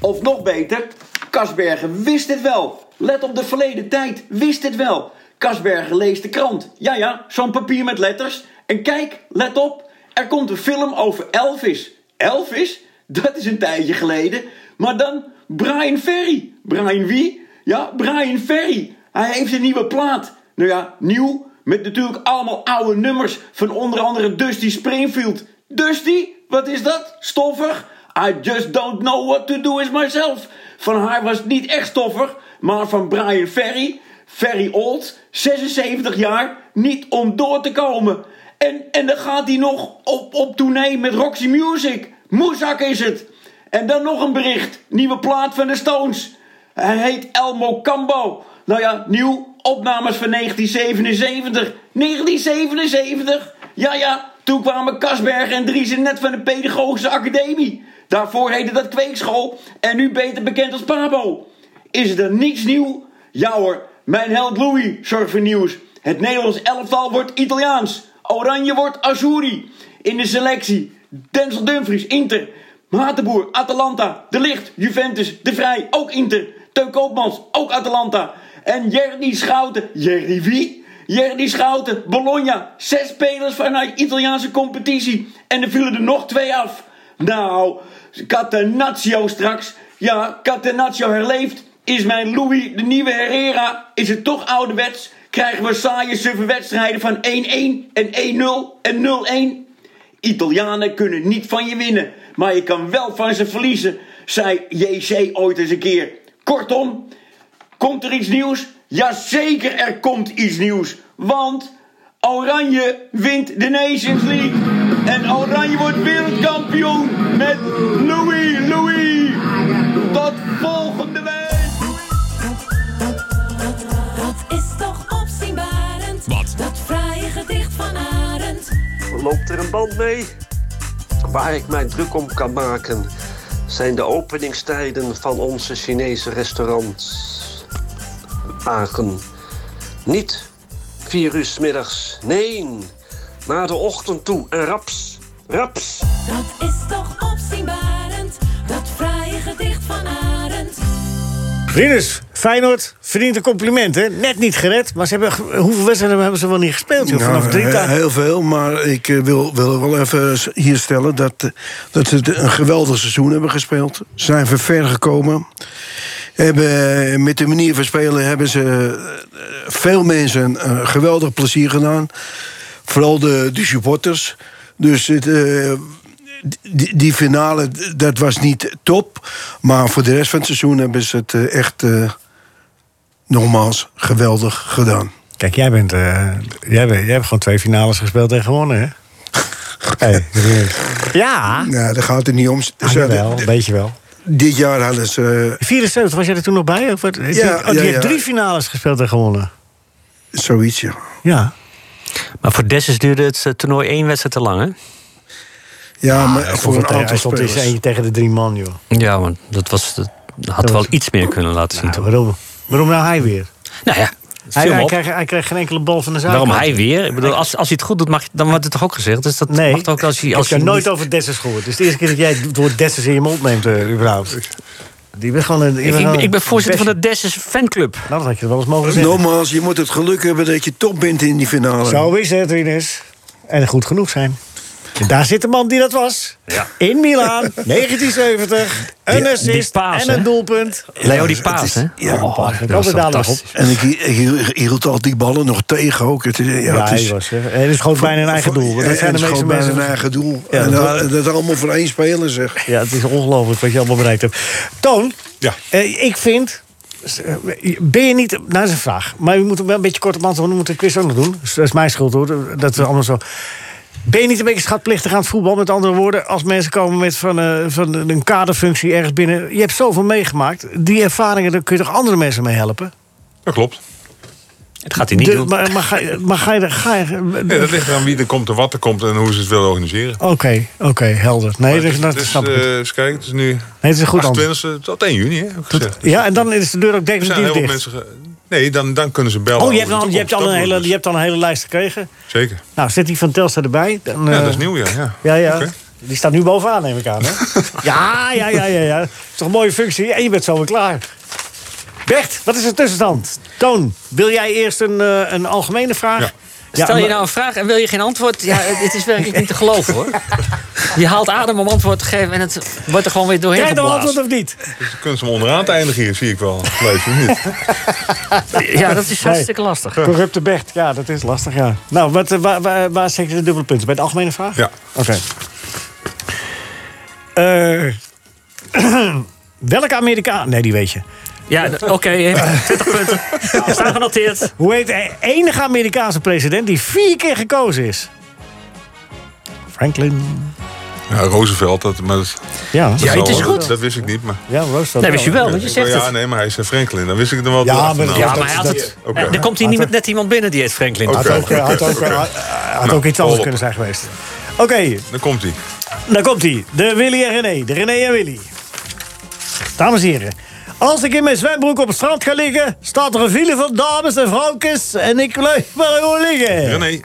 Of nog beter, Kasbergen wist het wel. Let op de verleden tijd, wist het wel. Kasbergen leest de krant. Ja, ja, zo'n papier met letters. En kijk, let op, er komt een film over Elvis. Elvis? Dat is een tijdje geleden. Maar dan Brian Ferry. Brian wie? Ja, Brian Ferry. Hij heeft een nieuwe plaat. Nou ja, nieuw. Met natuurlijk allemaal oude nummers van onder andere Dusty Springfield. Dusty? Wat is dat? Stoffig? I just don't know what to do is myself. Van haar was niet echt stoffig, maar van Brian Ferry, Ferry Old, 76 jaar, niet om door te komen. En, en dan gaat hij nog op, op tournee met Roxy Music. Moezak is het. En dan nog een bericht. Nieuwe plaat van de Stones. Hij heet Elmo Cambo. Nou ja, nieuw. Opnames van 1977. 1977? Ja, ja. Toen kwamen Kasberg en Driessen net van de Pedagogische Academie. Daarvoor heette dat Kweekschool. En nu beter bekend als Pabo. Is er niets nieuw? Ja hoor. Mijn held Louis zorgt voor nieuws. Het Nederlands elftal wordt Italiaans. Oranje wordt Azuri. In de selectie. Denzel Dumfries, Inter. Matenboer, Atalanta. De Licht, Juventus. De Vrij, ook Inter. Teun Koopmans, ook Atalanta. En Jerdy Schouten. Jerdy wie? Jerdy Schouten, Bologna. Zes spelers vanuit Italiaanse competitie. En er vielen er nog twee af. Nou, Catenaccio straks. Ja, Catenaccio herleeft. Is mijn Louis de nieuwe Herrera? Is het toch ouderwets? Krijgen we saaie suffe wedstrijden van 1-1 en 1-0 en 0-1? Italianen kunnen niet van je winnen, maar je kan wel van ze verliezen, zei JC ooit eens een keer. Kortom, komt er iets nieuws? Jazeker, er komt iets nieuws. Want Oranje wint de Nations League. En Oranje wordt wereldkampioen met Louis Louis. Tot volgende week. Dat is toch opzienbarend. Wat? Dat fraaie gedicht van Arend. Loopt er een band mee? Waar ik mij druk om kan maken zijn de openingstijden van onze Chinese restaurants. Agen. Niet vier uur 's middags, nee, naar de ochtend toe en raps, raps. Dat is toch opzienbarend. Dat fraaie gedicht van Arend. Rinus, Feyenoord verdient een compliment, hè? Net niet gered, maar ze hebben, hoeveel wedstrijden hebben ze wel niet gespeeld? Joh? Vanaf Nou, drie dagen. Heel veel, maar ik eh, wil, wil wel even hier stellen dat, eh, dat ze het een geweldig seizoen hebben gespeeld. Ze zijn ver- ver gekomen. Hebben, eh, met de manier van spelen hebben ze veel mensen een geweldig plezier gedaan. Vooral de, de supporters. Dus het, eh, die, die finale, dat was niet top. Maar voor de rest van het seizoen hebben ze het eh, echt eh, nogmaals geweldig gedaan. Kijk, jij, bent, eh, jij, bent, jij hebt gewoon twee finales gespeeld en gewonnen, hè? Hey, ja, Nou, daar gaat het niet om. Ah, wel, een beetje wel. dit jaar hadden ze 74, was jij er toen nog bij? Of? Die- Ja, oh, die ja, heeft ja. drie finales gespeeld en gewonnen. zoiets, ja. Ja. Maar voor Dessus duurde het eh, toernooi één wedstrijd te lang, hè? Ja, maar Hij voor een aantal hij stond eentje tegen de drie man, joh. Ja, want dat, was, dat had wel iets meer kunnen laten zien, Nou, toch? waarom, waarom nou hij weer? Nou ja, Hij, hij, kreeg, hij kreeg geen enkele bal van de zijkant. Waarom hij weer? Ik bedoel, als, als hij het goed doet, mag, dan wordt het toch ook gezegd? Dus dat Nee, mag toch ook als hij... ik Als heb hij jou nooit niet- over Dessers gehoord. Het is de eerste keer dat jij het woord Dessers in je mond neemt, eh, überhaupt. Die gewoon een, Ik, ben voorzitter van de Dessus fanclub. Nou, dat had je wel eens mogen zeggen. Nogmaals, je moet het geluk hebben dat je top bent in die finale. Zo is het, Rinus. En goed genoeg zijn. Daar zit de man die dat was. Ja. In Milaan, 1970. Een Die- die assist paas, en een doelpunt. Leo die het paas, is- hè? ja, Oh, daar dat was we op. fantastisch. En ik hield- al die ballen nog tegen ook. Het is, ja, Ja, het hij is, was, hè. En hij schoot bijna een eigen doel. Want dat zijn de het meeste bijna mensen. een eigen doel. Ja, en dat dat, waren- dat allemaal voor één speler, zeg. Ja, het is ongelooflijk wat je allemaal bereikt hebt. Toon, Ja. eh, ik vind... eh, Ben je niet... Nou, dat is een vraag. Maar we moeten wel een beetje kort op antwoorden. We moeten de quiz ook nog doen. Dus dat is mijn schuld, hoor. Dat is allemaal zo... Ben je niet een beetje schatplichtig aan het voetbal? Met andere woorden, als mensen komen met van, eh, van een kaderfunctie ergens binnen... Je hebt zoveel meegemaakt. Die ervaringen, daar kun je toch andere mensen mee helpen? Dat klopt. Het gaat hij niet De- doen. maar, maar ga, je- maar ga je... er- Ga je Nee, dat ligt aan wie er komt en wat er komt en hoe ze het willen organiseren. Oké, oké, helder. Nee, dat, dat Dus, snap ik. eh eens kijken, het is nu Nee, het is een goed antwoord. 28 tot 1 juni, hè, heb ik gezegd. Ja, en dan is de deur ook Er zijn definitief heel veel dicht. mensen... Nee, dan, dan kunnen ze bellen. Oh, je hebt, de al, je, hebt al een hele, wordt je hebt al een hele lijst gekregen. dus- Zeker. Nou, zet die van Telstar erbij. Dan, Ja, eh, dat is nieuw, ja. ja. Ja. Die staat nu bovenaan, neem ik aan. Hè? ja, ja, ja, ja, ja. Is toch een mooie functie. En je bent zo weer klaar. Bert, wat is de tussenstand? Toon, wil jij eerst een, eh, een algemene vraag? Ja. Ja, Stel je nou een vraag en wil je geen antwoord? Ja, het is werkelijk niet te geloven, hoor. Je haalt adem om antwoord te geven en het wordt er gewoon weer doorheen Krijg je geblazen. antwoord of niet? Dus kunnen ze hem onderaan te eindigen hier, zie ik wel. Leuk, niet? Ja, dat is hartstikke lastig. Corrupte Bert, ja, dat is lastig, ja. Nou, wat, eh, waar, waar, waar zet je de dubbele punten? Bij de algemene vraag? Ja. Oké. Eh, welke Amerikaan... Nee, die weet je. Ja, oké, hè. 20 punten. Staan genoteerd. Hoe heet de enige Amerikaanse president die vier keer gekozen is? Franklin. Ja, Roosevelt, dat, maar dat, Ja, dat Ja, het is wel- goed. Dat, dat wist ik niet, maar... Ja, Roosevelt. Nee, wist je wel, want je zegt ja, het. nee, maar hij is eh, Franklin. Dan wist ik het wel. Ja, maar. Ja, maar hij had dat- het. Oké. Er komt hier niet met net iemand binnen die heet Franklin. Had ook, had ook, Oké. had, had Nou, ook iets anders kunnen zijn geweest. Oké, Dan komt hij. daar komt hij. De Willy en René. De René en Willy. Dames en heren. Als ik in mijn zwembroek op het strand ga liggen... staat er een file van dames en vrouwtjes... en ik blijf maar gewoon liggen. René.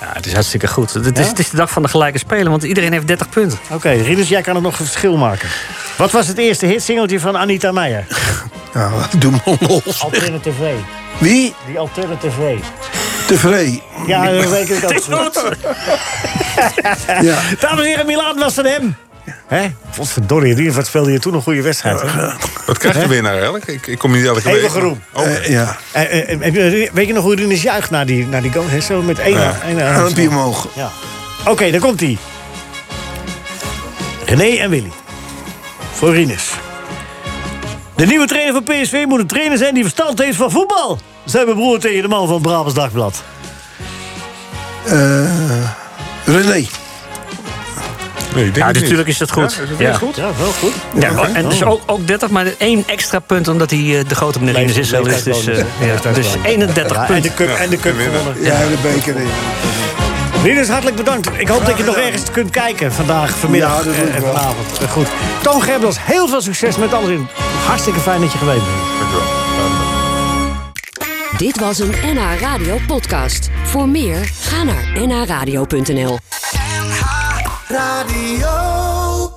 Ja, het is hartstikke goed. Het is, het is de dag van de gelijke spelen, want iedereen heeft 30 punten. Oké, Rinus, jij kan het nog een verschil maken. Wat was het eerste hitsingeltje van Anita Meijer? Ja, doe maar los. Alternative V. Wie? Die Alternative V. Tevreden. Ja, dat weet ik ook. Het is goed. Ja. Dames en heren, Milaan was van hem. Hè? Godverdorie, die- wat speelde je toen een goede wedstrijd. Hè? Wat krijgt de winnaar eigenlijk? Ik, ik kom niet elke week. Eeuwige roem. Oh, ja. Heb je- weet je nog hoe Rinus juicht naar die, naar die goal? Hè? Zo met één, Armpje omhoog. Ja. Oké, daar komt hij. René en Willy. Voor Rinus. De nieuwe trainer van PSV moet een trainer zijn die verstand heeft van voetbal. Zei mijn broer tegen de man van het Brabants Dagblad. Eh, René. Nee, ik denk Ja, het niet. natuurlijk is dat goed. Ja, is Ja. echt goed? Ja, wel goed. Ja, en dus ook, ook 30, maar één extra punt omdat hij eh, de grote meneer Rinus is. Dus, dus, eh, ja, dus 31 Ja, en punten. de cup, en de cup winnen. gewonnen. Ja, de beker in. Rinus, hartelijk bedankt. Ik hoop dat je nog ergens kunt kijken vandaag, vanmiddag Ja, dat ik en vanavond. Eh, Goed. Toon Gerbels, heel veel succes met alles in. Hartstikke fijn dat je geweest bent. Dankjewel. Dit was een NH Radio podcast. Voor meer, ga naar nhradio.nl. Radio.